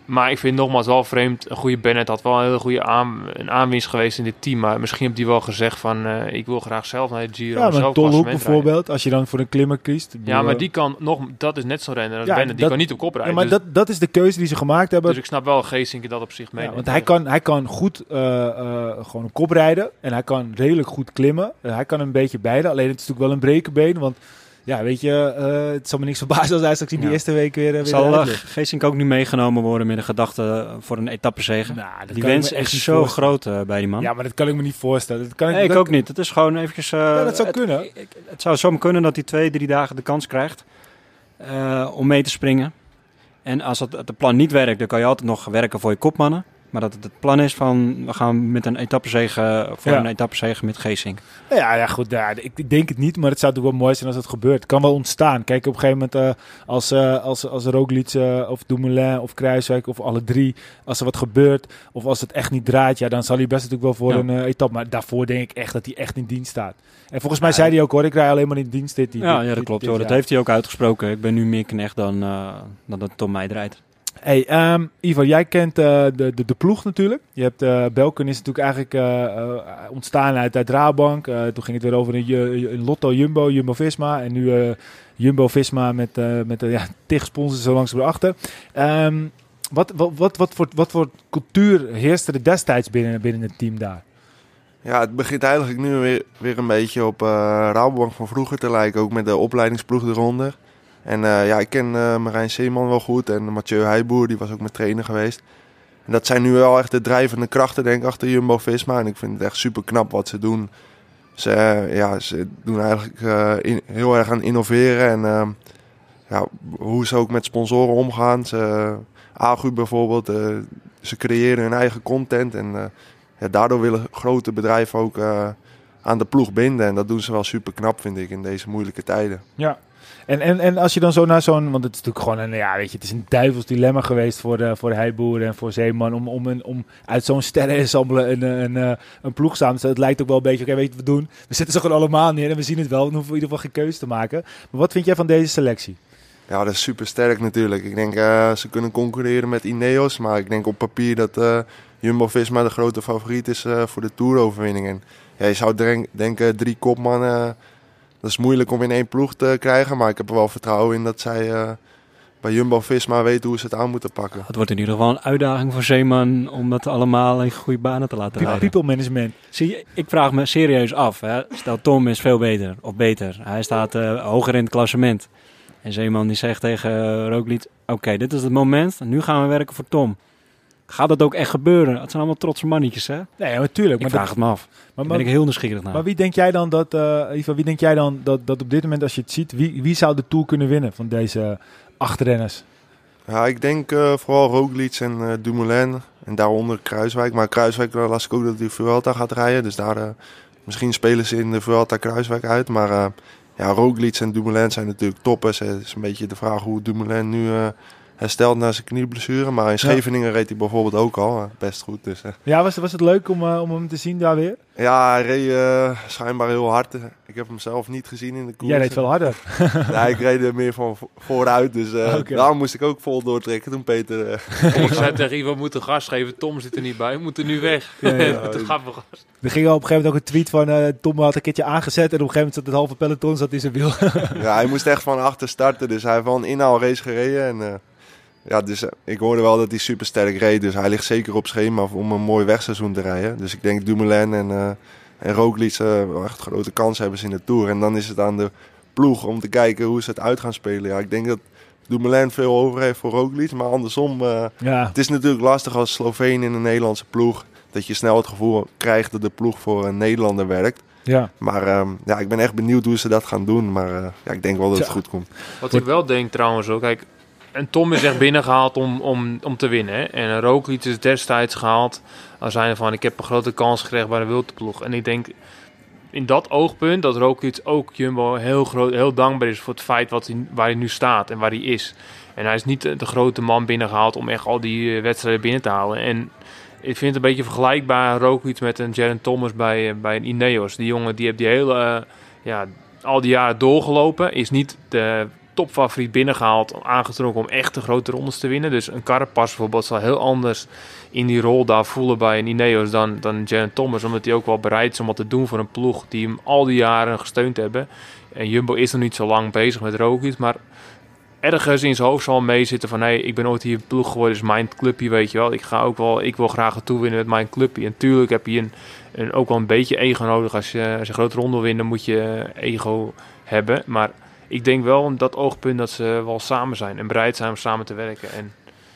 maar ik vind nogmaals wel vreemd, een goede Bennett had wel een hele goede aan, een aanwinst geweest in dit team. Maar misschien heeft hij wel gezegd van, eh, ik wil graag zelf naar het Giro. Ja, maar Tolhoek rijden. bijvoorbeeld, als je dan voor een klimmer kiest. Ja, maar die kan nog, dat is net zo rennen als Ja, Bennett. Die dat- kan niet op kop Ja, rijden. maar dus, dat, dat is de keuze die ze gemaakt hebben. dus ik snap wel Geesink in dat op zich mee. Ja, want hij kan, hij kan goed eh, eh, gewoon een kop rijden. En hij kan redelijk goed klimmen. Eh, hij kan een beetje beide. Alleen het is natuurlijk wel een brekenbeen. Want ja, weet je, eh, het zal me niks verbazen als hij straks in die Ja. eerste week weer, eh, weer Zal. Geesink ook nu meegenomen worden met een gedachte voor een etappezege? Nou, Die wens is zo groot eh, bij die man. Ja, maar dat kan ik me niet voorstellen. Dat kan ik, Nee, ik dat- ook niet. Het is gewoon eventjes... Ja, dat zou het, kunnen. Het zou zomaar kunnen dat hij twee, drie dagen de kans krijgt om mee te springen. En als het, het plan niet werkt, dan kan je altijd nog werken voor je kopmannen. Maar dat het het plan is van, we gaan met een etappezege, voor Ja. een etappezege met Geesink. Ja, ja goed. Ja, ik, denk het niet, maar het zou natuurlijk wel mooi zijn als het gebeurt. Het kan wel ontstaan. Kijk, op een gegeven moment eh, als, eh als, als Roglic eh, of Dumoulin of Kruiswijk of alle drie, als er wat gebeurt of als het echt niet draait, ja, dan zal hij best natuurlijk wel voor Ja. een etappe. Maar daarvoor denk ik echt dat hij echt in dienst staat. En volgens mij zei hij ook hoor, ik rij alleen maar in dienst dit. dit- Ja, ja, dat dit- klopt. dit hoor. Dat heeft hij ook uitgesproken. Ik ben nu meer knecht dan, dan dat Tom mij draait. Hey, ehm, Ivar, jij kent eh, de, de, de ploeg natuurlijk. Je hebt eh Belkin is natuurlijk eigenlijk eh, ontstaan uit, uit Rabank. Toen ging het weer over een, Lotto Jumbo, Jumbo Visma. En nu Jumbo Visma met, met ja, *laughs* tig sponsors zo langs erachter. Ehm wat, wat, wat, wat, voor, wat voor cultuur heerste er destijds binnen, binnen het team daar? Ja, het begint eigenlijk nu weer, weer een beetje op Rabobank van vroeger te lijken. Ook met de opleidingsploeg eronder. En eh, ja, ik ken eh, Marijn Zeeman wel goed. En Mathieu Heijboer, die was ook mijn trainer geweest. En dat zijn nu wel echt de drijvende krachten, denk ik, achter Jumbo-Visma. En ik vind het echt super knap wat ze doen. Ze, eh, ja, ze doen eigenlijk heel erg aan innoveren. En eh, ja, hoe ze ook met sponsoren omgaan. Ze, Agu bijvoorbeeld, ze creëren hun eigen content. En daardoor willen grote bedrijven ook aan de ploeg binden. En dat doen ze wel super knap, vind ik, in deze moeilijke tijden. Ja. En, en, en als je dan zo naar zo'n, want het is natuurlijk gewoon een, ja, weet je, het is een duivels dilemma geweest voor, de, voor Heiboer en voor Zeeman om, om, een, om uit zo'n sterrenensemble een, een, een, een ploeg samen te stellen. Het lijkt ook wel een beetje, oké, weet je wat we doen? We zetten ze gewoon allemaal neer en we zien het wel. Dan hoeven we in ieder geval geen keuze te maken. Maar wat vind jij van deze selectie? Ja, dat is super sterk natuurlijk. Ik denk ze kunnen concurreren met Ineos. Maar ik denk op papier dat Jumbo-Visma de grote favoriet is voor de Tour-overwinning. En ja, je zou denk, denken drie kopmannen, dat is moeilijk om in één ploeg te krijgen. Maar ik heb er wel vertrouwen in dat zij uh, bij Jumbo-Visma weten hoe ze het aan moeten pakken. Het wordt in ieder geval een uitdaging voor Zeeman om dat allemaal in goede banen te laten rijden. people management. Zie, ik vraag me serieus af. Hè. Stel, Tom is veel beter of beter. Hij staat uh, hoger in het klassement. En Zeeman die zegt tegen uh, Roglic, oké, okay, dit is het moment. Nu gaan we werken voor Tom. Gaat dat ook echt gebeuren? Het zijn allemaal trotse mannetjes, hè? Nee, ja, natuurlijk. Ik maar vraag dat, het me af. Maar, Daar ben ik heel nieuwsgierig naar. Maar wie denk jij dan dat, uh, wie denk jij dan dat, dat op dit moment, als je het ziet, wie, wie zou de Tour kunnen winnen van deze acht renners? Ja, ik denk uh, vooral Roglic en uh, Dumoulin en daaronder Kruiswijk. Maar Kruiswijk las ik ook dat hij Vuelta gaat rijden. Dus daar, uh, misschien spelen ze in de Vuelta Kruiswijk uit. Maar uh, ja, Roglic en Dumoulin zijn natuurlijk toppers. Het is een beetje de vraag hoe Dumoulin nu uh, hersteld na zijn knieblessure. Maar in Scheveningen reed hij bijvoorbeeld ook al. eh, best goed. Dus, eh. Ja, was, was het leuk om, eh, om hem te zien daar weer? Ja, hij reed eh, schijnbaar heel hard. Ik heb hem zelf niet gezien in de koers. Jij reed veel harder. *laughs* Ja, ik reed er meer van vo- vooruit. Dus eh Oké. daarom moest ik ook vol doortrekken toen Peter... *laughs* ik zei tegen Ivo, we moeten gas geven. Tom zit er niet bij, we moeten nu weg. Ja, ja. *laughs* Gas. Er ging op een gegeven moment ook een tweet van eh, Tom had een keertje aangezet en op een gegeven moment zat het halve peloton zat in zijn wiel. ja, hij moest echt van achter starten. Dus hij heeft wel een inhaalrace gereden. En, eh, ja, dus eh, ik hoorde wel dat hij super sterk reed. Dus hij ligt zeker op schema om een mooi wegseizoen te rijden. Dus ik denk Dumoulin en, eh en Roglic eh, wel echt grote kans hebben ze in de Tour. En dan is het aan de ploeg om te kijken hoe ze het uit gaan spelen. Ja, ik denk dat Dumoulin veel over heeft voor Roglic. Maar andersom, eh, ja. het is natuurlijk lastig als Sloveen in een Nederlandse ploeg. Dat je snel het gevoel krijgt dat de ploeg voor een Nederlander werkt. ja. Maar ehm, ja, ik ben echt benieuwd hoe ze dat gaan doen. Maar eh, ja, ik denk wel dat het goed komt. Wat ik wel denk trouwens ook, kijk, en Tom is echt binnengehaald om, om, om te winnen. Hè? En Roglic is destijds gehaald als zijnde van, ik heb een grote kans gekregen bij de Wildploeg. En ik denk in dat oogpunt dat Roglic ook Jumbo heel, groot, heel dankbaar is voor het feit wat hij, waar hij nu staat en waar hij is. En hij is niet de, grote man binnengehaald om echt al die eh, wedstrijden binnen te halen. En ik vind het een beetje vergelijkbaar Roglic met een Jaron Thomas bij, eh, bij een Ineos. Die jongen die heeft die hele, eh, ja, al die jaren doorgelopen. Is niet de topfavoriet binnengehaald, aangetrokken om echt de grote rondes te winnen. Dus een Carapaz bijvoorbeeld zal heel anders in die rol daar voelen bij een Ineos dan, dan Jaron Thomas. Omdat hij ook wel bereid is om wat te doen voor een ploeg die hem al die jaren gesteund hebben. En Jumbo is nog niet zo lang bezig met Roglic, maar ergens in zijn hoofd zal meezitten van... hé, ik ben ooit hier ploeg geworden, is mijn clubje, weet je wel. Ik, ga ook wel, ik wil graag het toewinnen met mijn clubje. En tuurlijk heb je een, ook wel een beetje ego nodig. Als je, als een grote ronde wil winnen, moet je ego hebben. Maar ik denk wel om dat oogpunt dat ze wel samen zijn en bereid zijn om samen te werken. En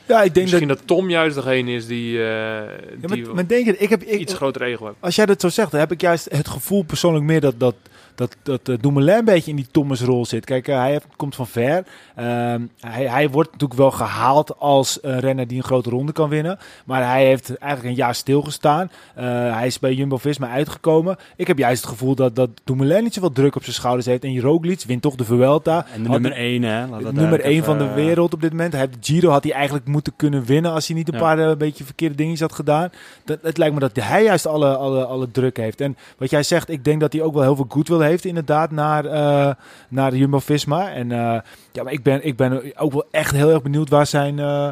ja, ik denk misschien dat... dat... Tom juist degene is die, eh, Ja, die maar, maar denk ik heb, ik, iets groter ego als jij dat zo zegt, dan heb ik juist het gevoel persoonlijk meer dat, dat, dat, dat eh, Dumoulin een beetje in die Thomas-rol zit. Kijk, eh, hij heeft, komt van ver. Ehm, hij, hij wordt natuurlijk wel gehaald als een renner die een grote ronde kan winnen. Maar hij heeft eigenlijk een jaar stilgestaan. Eh, hij is bij Jumbo-Visma uitgekomen. Ik heb juist het gevoel dat, dat Dumoulin niet zoveel druk op zijn schouders heeft. En Roglic wint toch de Vuelta. En de nummer 1, hè? Laat nummer eigenlijk 1 van de wereld op dit moment. Hij heeft Giro had hij eigenlijk moeten kunnen winnen als hij niet een Ja. paar eh, beetje verkeerde dingetjes had gedaan. Dat, het lijkt me dat hij juist alle, alle, alle druk heeft. En wat jij zegt, ik denk dat hij ook wel heel veel heeft inderdaad naar, eh naar Jumbo-Visma. En eh, ja, maar ik ben, ik ben ook wel echt heel erg benieuwd waar zijn eh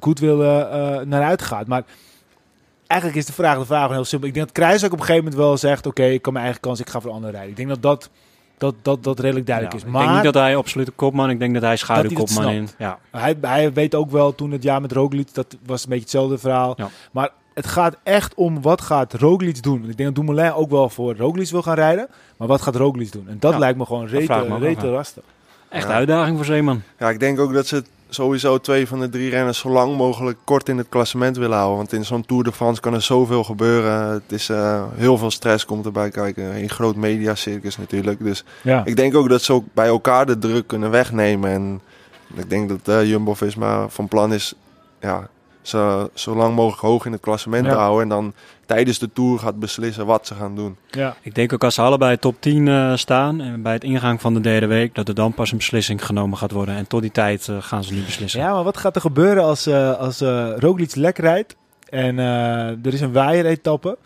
goodwill naar uitgaat. Maar eigenlijk is de vraag, de vraag heel simpel. Ik denk dat Kruis ook op een gegeven moment wel zegt, oké, ik kan mijn eigen kans, ik ga voor de ander rijden. Ik denk dat dat, dat, dat, dat redelijk duidelijk ja, is. Ik denk Maar niet dat hij absolute kopman, ik denk dat hij schaduwkopman in. Ja. hij, hij weet ook wel toen het jaar met Roglic, dat was een beetje hetzelfde verhaal. Ja. Maar het gaat echt om wat gaat Roglic doen. Ik denk dat Dumoulin ook wel voor Roglic wil gaan rijden. Maar wat gaat Roglic doen? En dat Ja, lijkt me gewoon rete, rete lastig. Echt Ja. uitdaging voor Zeeman. Ja, ik denk ook dat ze sowieso twee van de drie renners zo lang mogelijk kort in het klassement willen houden. Want in zo'n Tour de France kan er zoveel gebeuren. Het is eh, heel veel stress komt erbij kijken. Een groot mediacircus natuurlijk. Dus Ja. ik denk ook dat ze ook bij elkaar de druk kunnen wegnemen. En ik denk dat eh, Jumbo-Visma van plan is ja, ze zo lang mogelijk hoog in het klassement Ja. houden. En dan tijdens de Tour gaat beslissen wat ze gaan doen. Ja. Ik denk ook als ze allebei top 10 eh, staan en bij het ingang van de derde week, dat er dan pas een beslissing genomen gaat worden. En tot die tijd eh, gaan ze niet beslissen. ja, maar wat gaat er gebeuren als, eh als eh Roglic lek rijdt en eh, er is een waaieretappe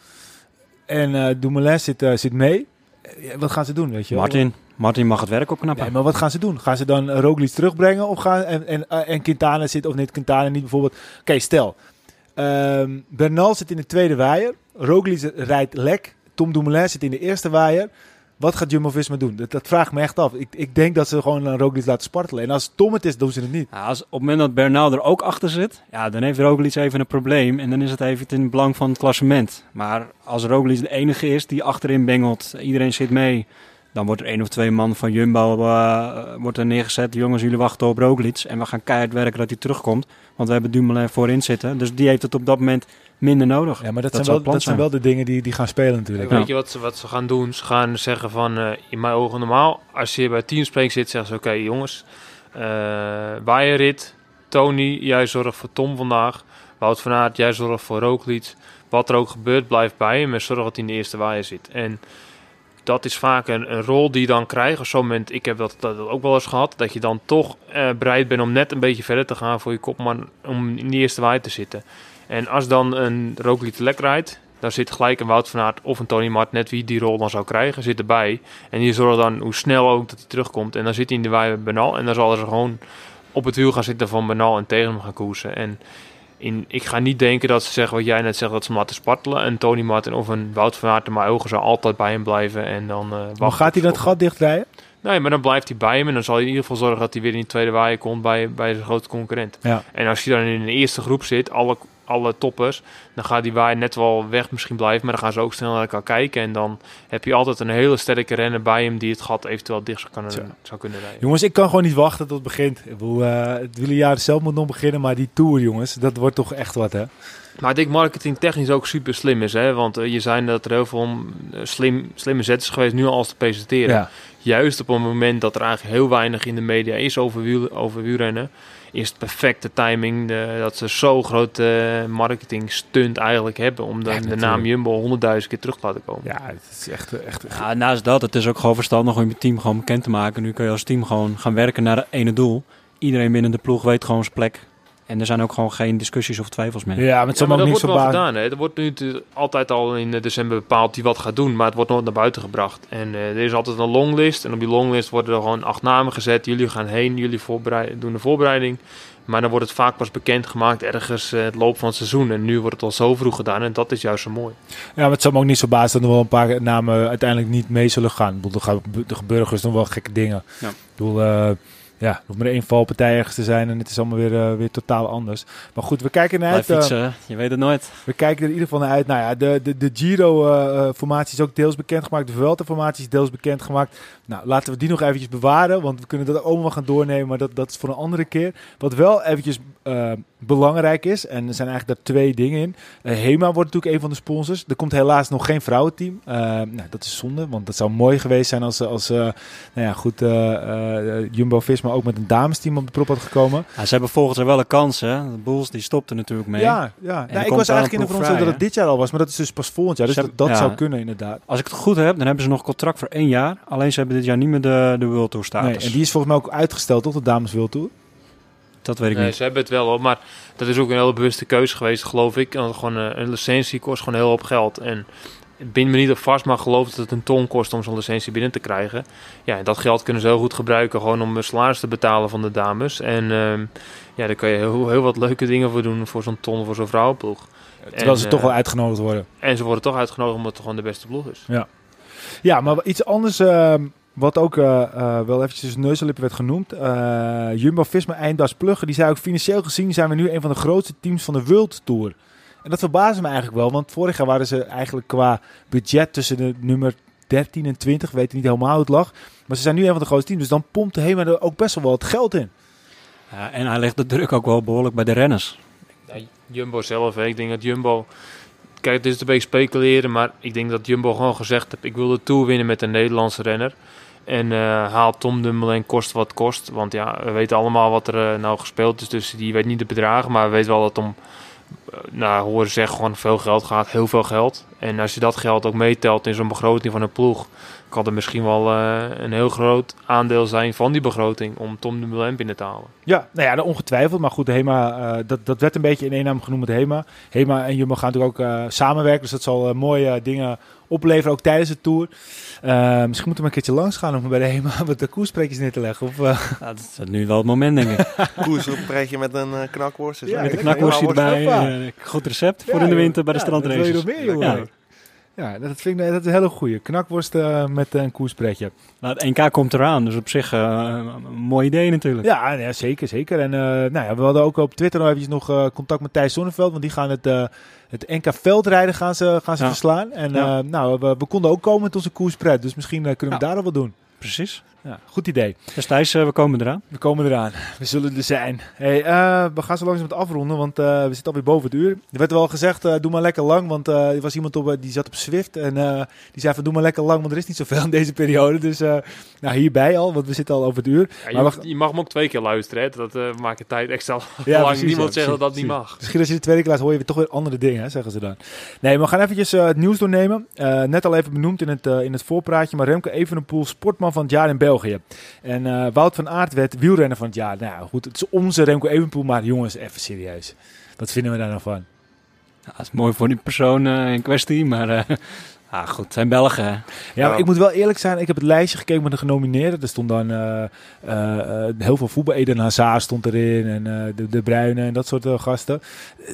en eh Dumoulin zit, eh, zit mee? Wat gaan ze doen, weet je wel? Martin, Martin mag het werk opknappen. Nee, maar wat gaan ze doen? Gaan ze dan Roglic terugbrengen of gaan en, en, eh, en Quintana zit of niet Quintana niet bijvoorbeeld? Oké, stel. ehm, Bernal zit in de tweede waaier. Roglic rijdt lek. Tom Dumoulin zit in de eerste waaier. Wat gaat Jumbo-Visma doen? Dat, dat vraag ik me echt af. Ik, ik denk dat ze gewoon een Roglic laten spartelen. En als Tom het is, doen ze het niet. Ja, als, op het moment dat Bernal er ook achter zit, ja, dan heeft Roglic even een probleem. En dan is het even in het belang van het klassement. Maar als Roglic de enige is die achterin bengelt, iedereen zit mee... dan wordt er één of twee man van Jumbo eh, wordt er neergezet. Jongens, jullie wachten op Roglic. En we gaan keihard werken dat hij terugkomt. Want we hebben Dumoulin voorin zitten. Dus die heeft het op dat moment minder nodig. Ja, maar dat, Dat zijn, wel, dat zijn zijn. wel de dingen die, die gaan spelen natuurlijk. Weet je wat ze, wat ze gaan doen? Ze gaan zeggen van, eh, in mijn ogen normaal, als je bij teamspreek zit, zeggen ze, oké jongens, eh waaierrit, Tony, jij zorgt voor Tom vandaag, Wout van Aert, jij zorgt voor Roglic. Wat er ook gebeurt, blijf bij hem en zorg dat hij in de eerste waaier zit. En dat is vaak een, een rol die je dan krijgt. Op zo'n moment, ik heb dat, ook wel eens gehad, dat je dan toch eh, bereid bent om net een beetje verder te gaan voor je kopman, om in die eerste waai te zitten. En als dan een Roglic Lek rijdt, dan zit gelijk een Wout van Aert of een Tony Mart, net wie die rol dan zou krijgen, zit erbij. En die zorgt dan hoe snel ook dat hij terugkomt. En dan zit hij in de waai Benal en dan zal er gewoon op het wiel gaan zitten van Benal en tegen hem gaan koersen. En in, ik ga niet denken dat ze zeggen wat jij net zegt, dat ze laten spartelen. En Tony Martin of een Wout van Aert, maar ogen zal altijd bij hem blijven. En dan, uh, Maar wachten gaat hij dat gat dichtrijden? Nee, maar dan blijft hij bij hem. En dan zal hij in ieder geval zorgen dat hij weer in de tweede waaier komt bij, bij zijn grote concurrent. Ja. En als je dan in de eerste groep zit, alle, alle toppers, dan gaat die waaier net wel weg misschien blijven. Maar dan gaan ze ook snel naar elkaar kijken. En dan heb je altijd een hele sterke renner bij hem die het gat eventueel dicht zou kunnen, Zo. zou kunnen rijden. Jongens, ik kan gewoon niet wachten tot het begint. Ik bedoel, eh, het wielerjaar zelf moet nog beginnen, maar die Tour, jongens, dat wordt toch echt wat, hè? Maar ik denk marketing technisch ook super slim is. Hè? Want eh, je zei dat er heel veel eh, slim, slimme zet is geweest nu al als te presenteren. Ja. Juist op een moment dat er eigenlijk heel weinig in de media is over, wiel, over wielrennen. Is het perfecte timing de, dat ze zo grote marketing stunt eigenlijk hebben. Om dan Ja, de naam Jumbo honderdduizend keer terug te laten komen. Ja, het is echt, echt Ja, naast dat, het is ook gewoon verstandig om je team gewoon bekend te maken. Nu kun je als team gewoon gaan werken naar het ene doel. Iedereen binnen de ploeg weet gewoon zijn plek. En er zijn ook gewoon geen discussies of twijfels meer. Ja, maar het Ja, maar ook niks wordt wel gedaan. Hè? Er wordt nu altijd al in eh, december bepaald wie wat gaat doen, maar het wordt nooit naar buiten gebracht. En eh, er is altijd een longlist. En op die longlist worden er gewoon acht namen gezet. Jullie gaan heen, jullie doen de voorbereiding. Maar dan wordt het vaak pas bekendgemaakt ergens eh, het loop van het seizoen. En nu wordt het al zo vroeg gedaan en dat is juist zo mooi. Ja, maar het zal me ook niet verbazen dat er wel een paar namen uiteindelijk niet mee zullen gaan. Ik bedoel, er, gaan, gebeuren dus nog wel gekke dingen. Ja. Ik bedoel, eh, ja, er hoeft maar één valpartij ergens te zijn en het is allemaal weer, eh, weer totaal anders. Maar goed, we kijken naar uit. eh, fietsen, je weet het nooit. we kijken er in ieder geval naar uit. Nou ja, de, de, de Giro-formatie is ook deels bekendgemaakt. De Vuelta-formatie is deels bekendgemaakt. Nou, laten we die nog eventjes bewaren. Want we kunnen dat ook allemaal gaan doornemen. Maar dat, dat is voor een andere keer. Wat wel eventjes eh, belangrijk is. En er zijn eigenlijk daar twee dingen in. Eh, HEMA wordt natuurlijk een van de sponsors. Er komt helaas nog geen vrouwenteam. Eh, nou, dat is zonde. Want dat zou mooi geweest zijn als, als nou ja, goed, Jumbo-Visma ook met een damesteam op de prop had gekomen. Ja, ze hebben volgens haar wel een kans, hè. De Bulls die stopten natuurlijk mee. Ja, ja. Nou, ik was eigenlijk in de veronderstelling dat het dit jaar al was. Maar dat is dus pas volgend jaar. Dus dat, dat ja. zou kunnen inderdaad. Als ik het goed heb, dan hebben ze nog contract voor één jaar. Alleen ze hebben dit jaar niet meer de, de World Tour status. Nee, en die is volgens mij ook uitgesteld tot de Dames World Tour. Dat weet ik Nee, niet. ze hebben het wel, hoor, maar dat is ook een hele bewuste keuze geweest, geloof ik. Want gewoon, eh, een licentie kost gewoon heel hoop geld. En ik ben me niet op vast, maar geloof dat het een ton kost om zo'n licentie binnen te krijgen. Ja, en dat geld kunnen ze heel goed gebruiken gewoon om een salaris te betalen van de dames. En ehm, ja, daar kan je heel, heel wat leuke dingen voor doen voor zo'n ton voor zo'n vrouwenploeg. Terwijl En, ze toch eh, wel uitgenodigd worden. En ze worden toch uitgenodigd omdat het gewoon de beste ploeg is. Ja, maar iets anders ehm, wat ook eh, eh, wel eventjes tussen neus en lippen werd genoemd. eh, Jumbo-Visma Einddas Pluggen, die zei ook financieel gezien zijn we nu een van de grootste teams van de World Tour. En dat verbaasde me eigenlijk wel, want vorig jaar waren ze eigenlijk qua budget tussen de nummer 13 en 20. We weten niet helemaal hoe het lag. Maar ze zijn nu een van de grootste teams, dus dan pompt de HEMA er ook best wel wat geld in. Ja, en hij legt de druk ook wel behoorlijk bij de renners. Ja, Jumbo zelf, hè. ik denk dat Jumbo... Kijk, het is een beetje speculeren, maar ik denk dat Jumbo gewoon gezegd heeft... ik wil de Tour winnen met een Nederlandse renner. En eh haalt Tom Dumoulin kost wat kost. Want ja, we weten allemaal wat er eh, nou gespeeld is. Dus die weet niet de bedragen, maar we weten wel dat om... eh, nou, horen zeggen gewoon veel geld gaat. Heel veel geld. En als je dat geld ook meetelt in zo'n begroting van een ploeg... kan er misschien wel eh, een heel groot aandeel zijn van die begroting... om Tom Dumoulin binnen te halen. Ja, nou ja, ongetwijfeld. Maar goed, de HEMA, eh, dat, dat werd een beetje in één naam genoemd met HEMA. HEMA en Jumbo gaan natuurlijk ook eh, samenwerken. Dus dat zal mooie dingen opleveren, ook tijdens de Tour. Misschien moeten we maar een keertje langs gaan om bij de HEMA wat de koerspreekjes neer te leggen. Of, eh, Ja, dat is nu wel het moment, denk ik. *laughs* Koers op een breidje met een knakworst. Ja. Met een knakworstje Ja, erbij. goed recept voor in de winter bij de ja, Ja. Dat vind ik dat is een hele goeie. Knakworst eh, met een koerspreekje. Nou, het NK komt eraan, dus op zich eh, een mooi idee natuurlijk. Ja, ja, zeker, zeker. En eh, nou ja, we hadden ook op Twitter nog eventjes nog eh, contact met Thijs Zonneveld. Want die gaan het, eh, het NK veldrijden gaan ze, gaan ze Ja. verslaan. En Ja. eh, nou, we, we konden ook komen met onze koerspret. Dus misschien eh, kunnen we daar al wat doen. Precies. Ja, goed idee. Dus Thijs, eh, we komen eraan. We komen eraan. We zullen er zijn. Hey, eh, we gaan zo langzaam het afronden, want eh, we zitten alweer boven het uur. Er werd wel gezegd, eh, doe maar lekker lang, want eh, er was iemand op, die zat op Swift en eh, die zei van doe maar lekker lang, want er is niet zoveel in deze periode. Dus eh, nou, hierbij al, want we zitten al over het uur. Ja, je, Maar mag, wacht- je mag hem ook twee keer luisteren. Hè? Dat eh, maakt de tijd extra *laughs* Ja, lang. precies, Niemand ja, zegt dat dat niet mag. Misschien als je de tweede keer laat, hoor je weer toch weer andere dingen, hè, zeggen ze dan. Nee, we gaan eventjes het nieuws doornemen. Eh, net al even benoemd in het, in het voorpraatje, maar Remco Evenepoel, sportman van het jaar in België. En eh, Wout van Aert werd wielrenner van het jaar. Nou goed, het is onze Remco Evenepoel, maar jongens, even serieus. Wat vinden we daar nou van? Ja, dat is mooi voor die persoon eh, in kwestie, maar eh, ah, goed, het zijn Belgen. hè. Ja, Ja. maar ik moet wel eerlijk zijn. Ik heb het lijstje gekeken met de genomineerden. Er stond dan eh, eh, eh, heel veel voetbal. Eden Hazard stond erin. En eh, de, de Bruyne en dat soort gasten.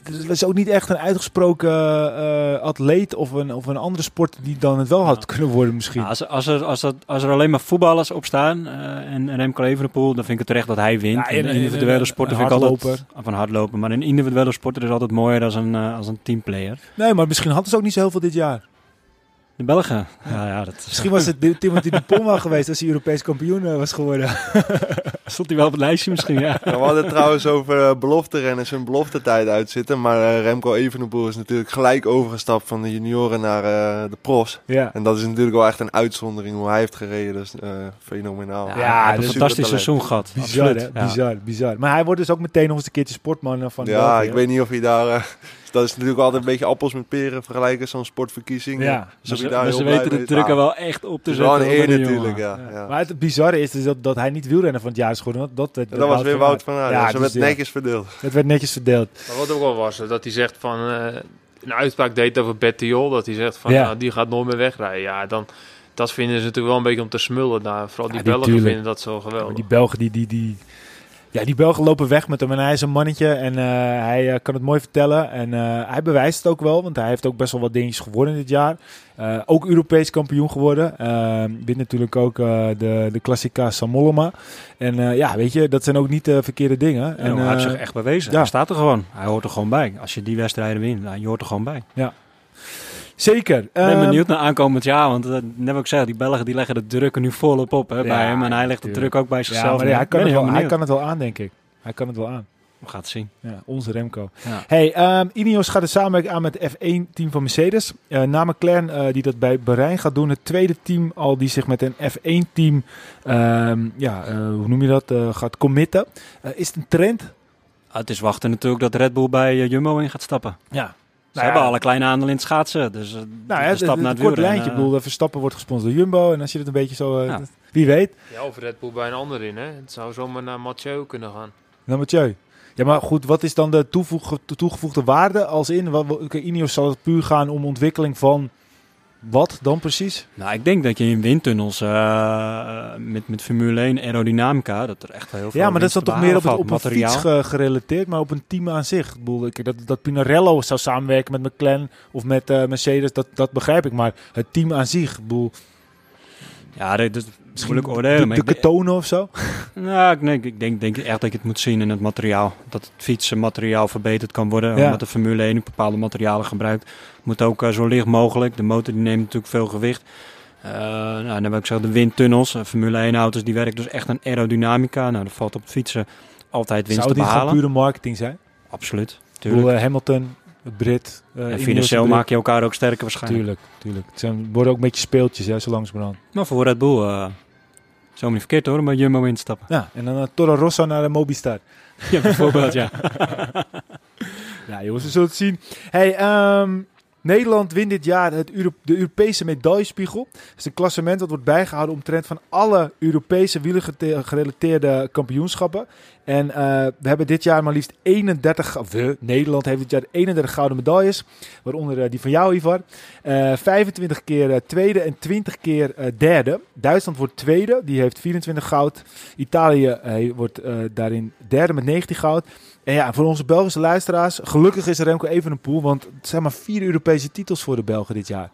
Het was ook niet echt een uitgesproken eh, atleet of een, of een andere sport die dan het wel had Ja. kunnen worden misschien. Als, als, er, als, er, als er alleen maar voetballers op staan eh, en, en Remco Evenepoel, dan vind ik het terecht dat hij wint. Ja, in individuele en- sporten een vind ik altijd... Van hardlopen, maar een individuele sporter is altijd mooier dan een, als een teamplayer. Nee, maar misschien hadden ze ook niet zo heel veel dit jaar. De Belgen, ja, ja dat is, Misschien was het Timothy Dupont wel geweest als hij Europees kampioen eh, was geworden. *laughs* stond hij wel op het lijstje misschien, ja. Ja, we hadden het trouwens over eh, belofte-renners hun beloftetijd uitzitten. Maar eh, Remco Evenepoel is natuurlijk gelijk overgestapt van de junioren naar eh, de profs. ja. En dat is natuurlijk wel echt een uitzondering hoe hij heeft gereden. Dus eh, fenomenaal. Ja, een is fantastisch seizoen gehad. Bizar, absoluut. hè? Ja. Bizar, bizar. Maar hij wordt dus ook meteen nog eens een keertje sportman van Ja, België. ik weet niet of hij daar... dat is natuurlijk altijd een beetje appels met peren vergelijken, zo'n sportverkiezing. Ja. Dus Maar ze, daar maar heel ze blij weten de druk er wel echt op te zetten. wel een eer natuurlijk, ja. ja. Maar het bizarre is dus dat, dat hij niet wielrenner van het jaar is geworden. Dat, dat, was weer Wout van Aert. Ja, Ja, ze dus werd ja. netjes verdeeld. Het werd netjes verdeeld. Maar wat ook wel was, dat hij zegt van... eh, een uitspraak deed over Bettiol. Dat hij zegt van, Ja. nou, die gaat nooit meer wegrijden. Ja, dan... Dat vinden ze natuurlijk wel een beetje om te smullen. Nou, vooral die Ja, die Belgen tuurlijk. vinden dat zo geweldig. die Belgen, die, die, die, ja, die Belgen lopen weg met hem en hij is een mannetje en eh, hij eh, kan het mooi vertellen. En eh, hij bewijst het ook wel, want hij heeft ook best wel wat dingetjes geworden dit jaar. Ook Europees kampioen geworden. Eh wint natuurlijk ook de, de Classica Samoloma. En ja, weet je, dat zijn ook niet de verkeerde dingen. En, hij heeft zich echt bewezen. ja. Hij staat er gewoon. Hij hoort er gewoon bij. Als je die wedstrijden wint, nou, je hoort er gewoon bij. Zeker. Ik ben Ehm, benieuwd naar aankomend jaar, want uh, net wat ik zei, die Belgen die leggen de druk er nu volop op hè, bij hem. En hij legt de druk ook bij Ja, zichzelf. maar hij neer. kan, het wel, hij kan het wel aan, denk ik. Hij kan het wel aan. We gaan het zien. Ja, onze Remco. Ja. Hey, Ineos gaat de samenwerking aan met het F1-team van Mercedes. Eh na McLaren, eh, die dat bij Bahrein gaat doen. Het tweede team al die zich met een F1-team, ehm, ja, eh, hoe noem je dat, eh, gaat committen. Eh, is het een trend? Ah, het is wachten natuurlijk dat Red Bull bij eh, Jumbo in gaat stappen. Ja. Ze hebben alle kleine aandeel in het schaatsen. Dus uh, Nou, de ja, het, stap het, naar het het kort lijntje. Ik bedoel, eh, Verstappen wordt gesponsord door Jumbo. En als je het een beetje zo... eh, Ja. wie weet. Ja, of Red Bull bij een ander in, hè. Het zou zomaar naar Mathieu kunnen gaan. Dan Mathieu. Ja, maar goed, wat is dan de toevoeg- toegevoegde waarde als in? Wat, wat- Ineos zal het puur gaan om ontwikkeling van wat dan precies? Nou, ik denk dat je in windtunnels eh, met, met Formule 1 aerodynamica, dat er echt heel veel Ja, maar dat is dan toch meer op, het, op een valt, fiets ge- gerelateerd, maar op een team aan zich. Ik dat, dat Pinarello zou samenwerken met McLaren of met eh, Mercedes, dat, dat begrijp ik. Maar het team aan zich, ik bedoel, Ja, dat moeilijk de, oordelen. de, de ik denk- ketonen of zo. *laughs* Nou, ik denk, ik denk, denk echt dat je het moet zien in het materiaal. Dat het fietsenmateriaal verbeterd kan worden. Ja. Omdat de Formule 1 ook bepaalde materialen gebruikt. Moet ook eh, zo licht mogelijk. De motor die neemt natuurlijk veel gewicht. Eh, nou, dan heb ik gezegd de windtunnels. Eh, Formule 1 auto's die werken dus echt aan aerodynamica. Nou, dat valt op het fietsen altijd winst Zou te die gewoon behalen. pure marketing zijn? Absoluut. Ik Tuurlijk. bedoel, Hamilton, Brit, eh, en financieel Brit. maak je elkaar ook sterker waarschijnlijk. Tuurlijk, tuurlijk. Het zijn, worden ook een beetje speeltjes, hè, zo langzamerhand. Maar voor Red Bull, eh zo niet verkeerd hoor, bij Jumbo in te stappen. Ja, en dan uh, Toro Rosso naar de Mobistar. Ja, bijvoorbeeld, ja. *laughs* Ja, jongens, we zullen het zien. Hey, ehm, Nederland wint dit jaar het de Europese medaillespiegel. Dat is een klassement dat wordt bijgehouden omtrent van alle Europese wielergerelateerde kampioenschappen. En eh, we hebben dit jaar maar liefst 31, of we, Nederland heeft dit jaar 31 gouden medailles. Waaronder eh, die van jou, Ivar. Eh 25 keer eh, tweede en 20 keer derde. Duitsland wordt tweede, die heeft 24 goud. Italië wordt daarin derde met 19 goud. En ja, voor onze Belgische luisteraars, gelukkig is Remco Evenepoel, want het zijn maar vier Europese titels voor de Belgen dit jaar.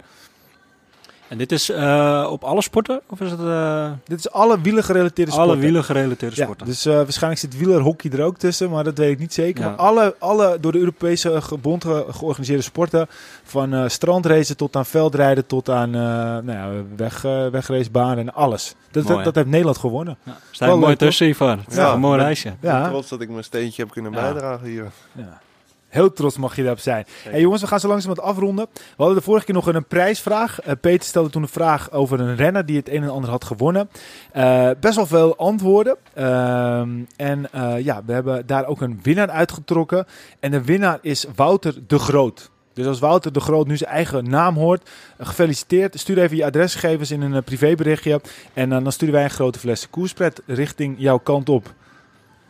En dit is eh, op alle sporten? Of is het uh, Dit is alle wielen gerelateerde sporten. alle wielen gerelateerde Ja, sporten? dus eh, waarschijnlijk zit wielerhockey er ook tussen, maar dat weet ik niet zeker. Ja. Maar alle, alle door de Europese gebond ge- georganiseerde sporten, van eh strandracen tot aan veldrijden tot aan eh nou ja, weg, eh, wegracebaan en alles. Dat, Mooi, dat, dat heeft Nederland gewonnen. Ja, staat mooi leuk, tussen. Het is Ja. een mooi reisje. Ik ben Ja. trots dat ik mijn steentje heb kunnen Ja. bijdragen hier. Ja. Heel trots mag je daarop zijn. Hey jongens, we gaan zo langzaam wat afronden. We hadden de vorige keer nog een prijsvraag. Eh, Peter stelde toen een vraag over een renner die het een en ander had gewonnen. Eh, best wel veel antwoorden. Ehm, en eh, ja, we hebben daar ook een winnaar uitgetrokken. En de winnaar is Wouter de Groot. Dus als Wouter de Groot nu zijn eigen naam hoort, gefeliciteerd. Stuur even je adresgegevens in een privéberichtje. En dan sturen wij een grote fles koerspret richting jouw kant op.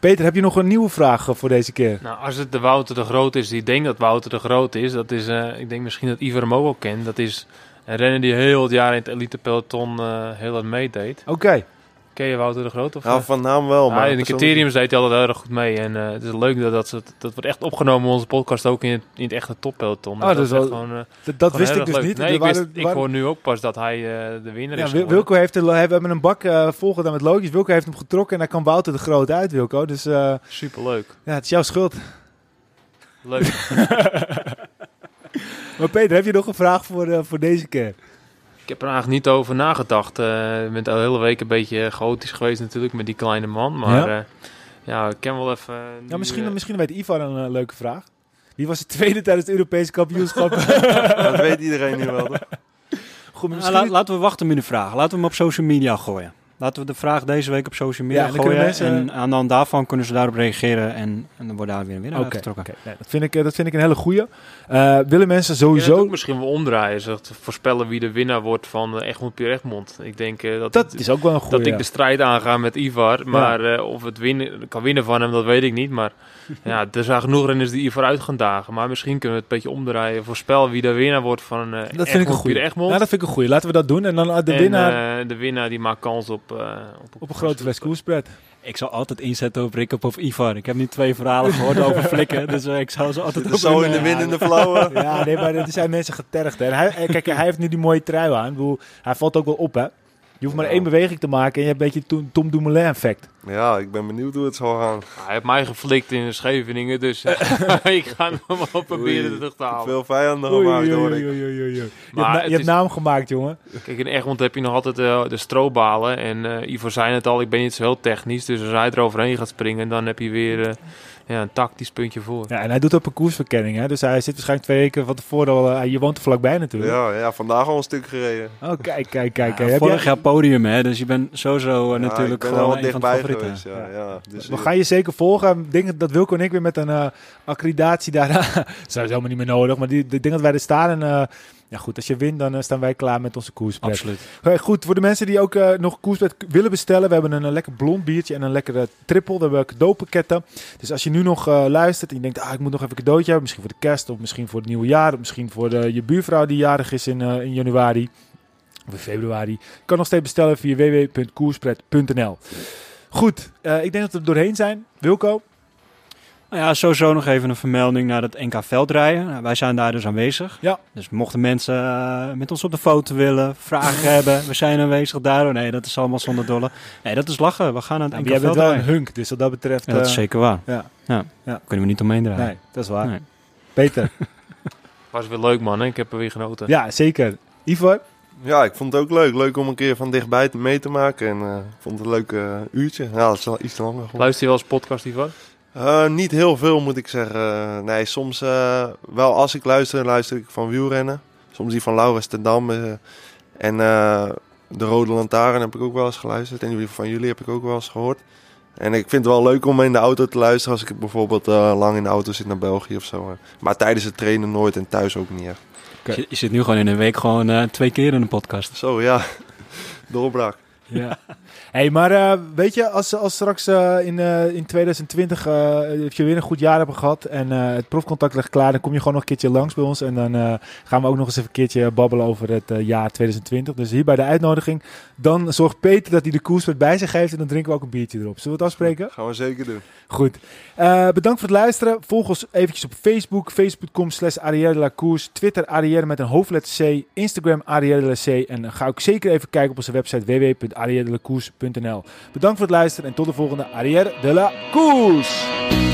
Peter, heb je nog een nieuwe vraag eh, voor deze keer? Nou, als het de Wouter de Groot is, die denkt dat Wouter de Groot is, dat is, eh, ik denk misschien dat Ivar ook wel kent. Dat is een renner die heel het jaar in het elite peloton eh, heel wat meedeed. Oké. Ken je Wouter de Groot? Of, Ja, eh? van naam wel, Ja, maar... in de criteriums deed hij altijd heel erg goed mee. En eh, het is leuk dat, dat, dat wordt echt opgenomen in onze podcast ook in het, in het echte toppeloton. Oh, dat is echt wel- gewoon, eh, Dat, dat wist ik dus leuk. niet. Nee, ik, waren- ik waren- hoor nu ook pas dat hij eh, de winnaar ja, is geworden. Wilco heeft, er- we hebben een bak uh, volgedaan met logisch. Wilco heeft hem getrokken en daar kwam Wouter de Groot uit, Wilco. Dus eh, Superleuk. ja, het is jouw schuld. Leuk. *laughs* Maar Peter, heb je nog een vraag voor, eh, voor deze keer? Ik heb er eigenlijk niet over nagedacht. Eh, ik ben de hele week een beetje chaotisch geweest natuurlijk met die kleine man. Maar Ja? ja, ja ik ken wel even... eh, Ja, nu, misschien, eh, misschien weet Ivan een eh, leuke vraag. Wie was de tweede tijdens het Europese kampioenschap? *laughs* Dat weet iedereen nu wel? Goed, maar Nou, la- laten we wachten met de vraag. Laten we hem op social media gooien. Laten we de vraag deze week op social media Ja, en dan gooien. mensen- En aan de hand daarvan kunnen ze daarop reageren. En, en dan wordt daar weer een winnaar uitgetrokken. Nee, dat, vind ik, eh, dat vind ik een hele goeie. Eh, willen mensen Ik sowieso... ook misschien wel omdraaien. Voorspellen wie de winnaar wordt van uh, Egmond Pierre Egmond. Ik denk eh, dat, Dat het- is ook wel een goeie. dat ik ja. de strijd aanga met Ivar. Maar eh, of het winnen, kan winnen van hem, dat weet ik niet. Maar *laughs* ja, er zijn genoeg renners die Ivar uit gaan dagen. Maar misschien kunnen we het een beetje omdraaien. Voorspel wie de winnaar wordt van eh Dat vind ik een Egmond. Nou, dat vind ik een goeie. Laten we dat doen. En dan eh, de En, winnaar eh, de winnaar die maakt kans op... eh, op, op een grote fles koerspread. Ik zal altijd inzetten op Rick of Ivar. Ik heb nu twee verhalen gehoord over *laughs* flikken. Dus ik zou ze altijd op zo in de wind eh, in de. Ja, nee, maar er zijn mensen getergd. Hè. En hij, kijk, hij heeft nu die mooie trui aan. Ik bedoel, hij valt ook wel op, hè. Je hoeft maar Ja. één beweging te maken en je hebt een beetje Tom, Tom Dumoulin effect. Ja, ik ben benieuwd hoe het zal gaan. Hij heeft mij geflikt in Scheveningen, dus eh, *laughs* *laughs* ik ga hem wel proberen terug te halen. Veel vijanden Oei, gemaakt, hoor ik. oei, oei, oei. Je, Maar hebt, na- het je hebt is- naam gemaakt, jongen. Kijk, in Egmond heb je nog altijd eh, de strobalen. En eh Ivo zei het al, ik ben niet zo heel technisch. Dus als hij eroverheen gaat springen, dan heb je weer ja, een tactisch puntje voor. Ja, en hij doet ook parcoursverkenning, hè. Dus hij zit waarschijnlijk twee weken van tevoren al... eh, je woont er vlakbij natuurlijk. Ja, ja, vandaag al een stuk gereden. Oh, kijk, kijk, kijk. ja, Heb vorig jaar podium, hè. Dus je bent sowieso Ja, natuurlijk ik ben gewoon een van de dichtbij favorieten. geweest. Ja, ja. Dus, We eh, gaan je zeker volgen. Ik denk dat Wilco en ik weer met een accreditatie daar... dat is helemaal niet meer nodig. Maar die, ik denk dat wij er staan. En eh, ja, goed, als je wint, dan eh, staan wij klaar met onze koerspret. Absoluut. Oké, goed, voor de mensen die ook eh, nog koerspret willen bestellen. We hebben een, eh, lekker blond biertje en een lekkere triple. We hebben cadeaupakketten. Dus als je nu nog eh, luistert en je denkt... Ah, ik moet nog even een cadeautje hebben. Misschien voor de kerst of misschien voor het nieuwe jaar. Of misschien voor de, je buurvrouw die jarig is in, eh, in januari. Of in februari. Kan nog steeds bestellen via www.koerspret.nl Goed, eh, ik denk dat we er doorheen zijn. Wilco? Nou ja, sowieso nog even een vermelding naar het NK Veldrijden. Nou, wij zijn daar dus aanwezig. Ja. Dus mochten mensen eh, met ons op de foto willen, vragen *laughs* hebben, we zijn aanwezig daar. Oh, nee, dat is allemaal zonder dolle. Nee, dat is lachen. We gaan naar het NK jij bent wel een Veldrijden. hunk, dus wat dat betreft... Ja, dat is eh, zeker waar. ja. Ja. Ja. Kunnen we niet omheen draaien. Nee, dat is waar. Nee. Peter? *laughs* Was weer leuk man, hè? ik heb er weer genoten. ja, zeker. Ivor? Ja, ik vond het ook leuk. Leuk om een keer van dichtbij te mee te maken. En eh, ik vond het een leuk eh, uurtje. Ja, het is wel iets te langer geworden. Luister je wel eens podcast, Ivar? Eh, niet heel veel moet ik zeggen. Nee, soms eh, wel als ik luister, luister ik van wielrennen. Soms die van Laurens ten Dam. eh, en eh, de Rode Lantaarn heb ik ook wel eens geluisterd. En die van jullie heb ik ook wel eens gehoord. En ik vind het wel leuk om in de auto te luisteren als ik bijvoorbeeld eh, lang in de auto zit naar België of zo. Maar tijdens het trainen nooit en thuis ook niet echt. Je, je zit nu gewoon in een week gewoon eh, twee keer in een podcast. Zo ja, *laughs* doorbraak. Ja. Hey, maar uh, weet je, als, als straks uh, in, uh, in 2020 je weer een goed jaar hebben gehad en het profcontact ligt klaar, dan kom je gewoon nog een keertje langs bij ons en dan gaan we ook nog eens even een keertje babbelen over het jaar 2020. Dus hier bij de uitnodiging, dan zorgt Peter dat hij de koers bij zich heeft en dan drinken we ook een biertje erop. Zullen we het afspreken? Gaan we zeker doen. Goed. bedankt voor het luisteren. Volg ons eventjes op Facebook, facebook.com slash Arrière Twitter Arrière met een hoofdletter C, Instagram Arrière C en ga ook zeker even kijken op onze website www arrièredelacours.nl. Bedankt voor het luisteren en tot de volgende Arrière de la Course.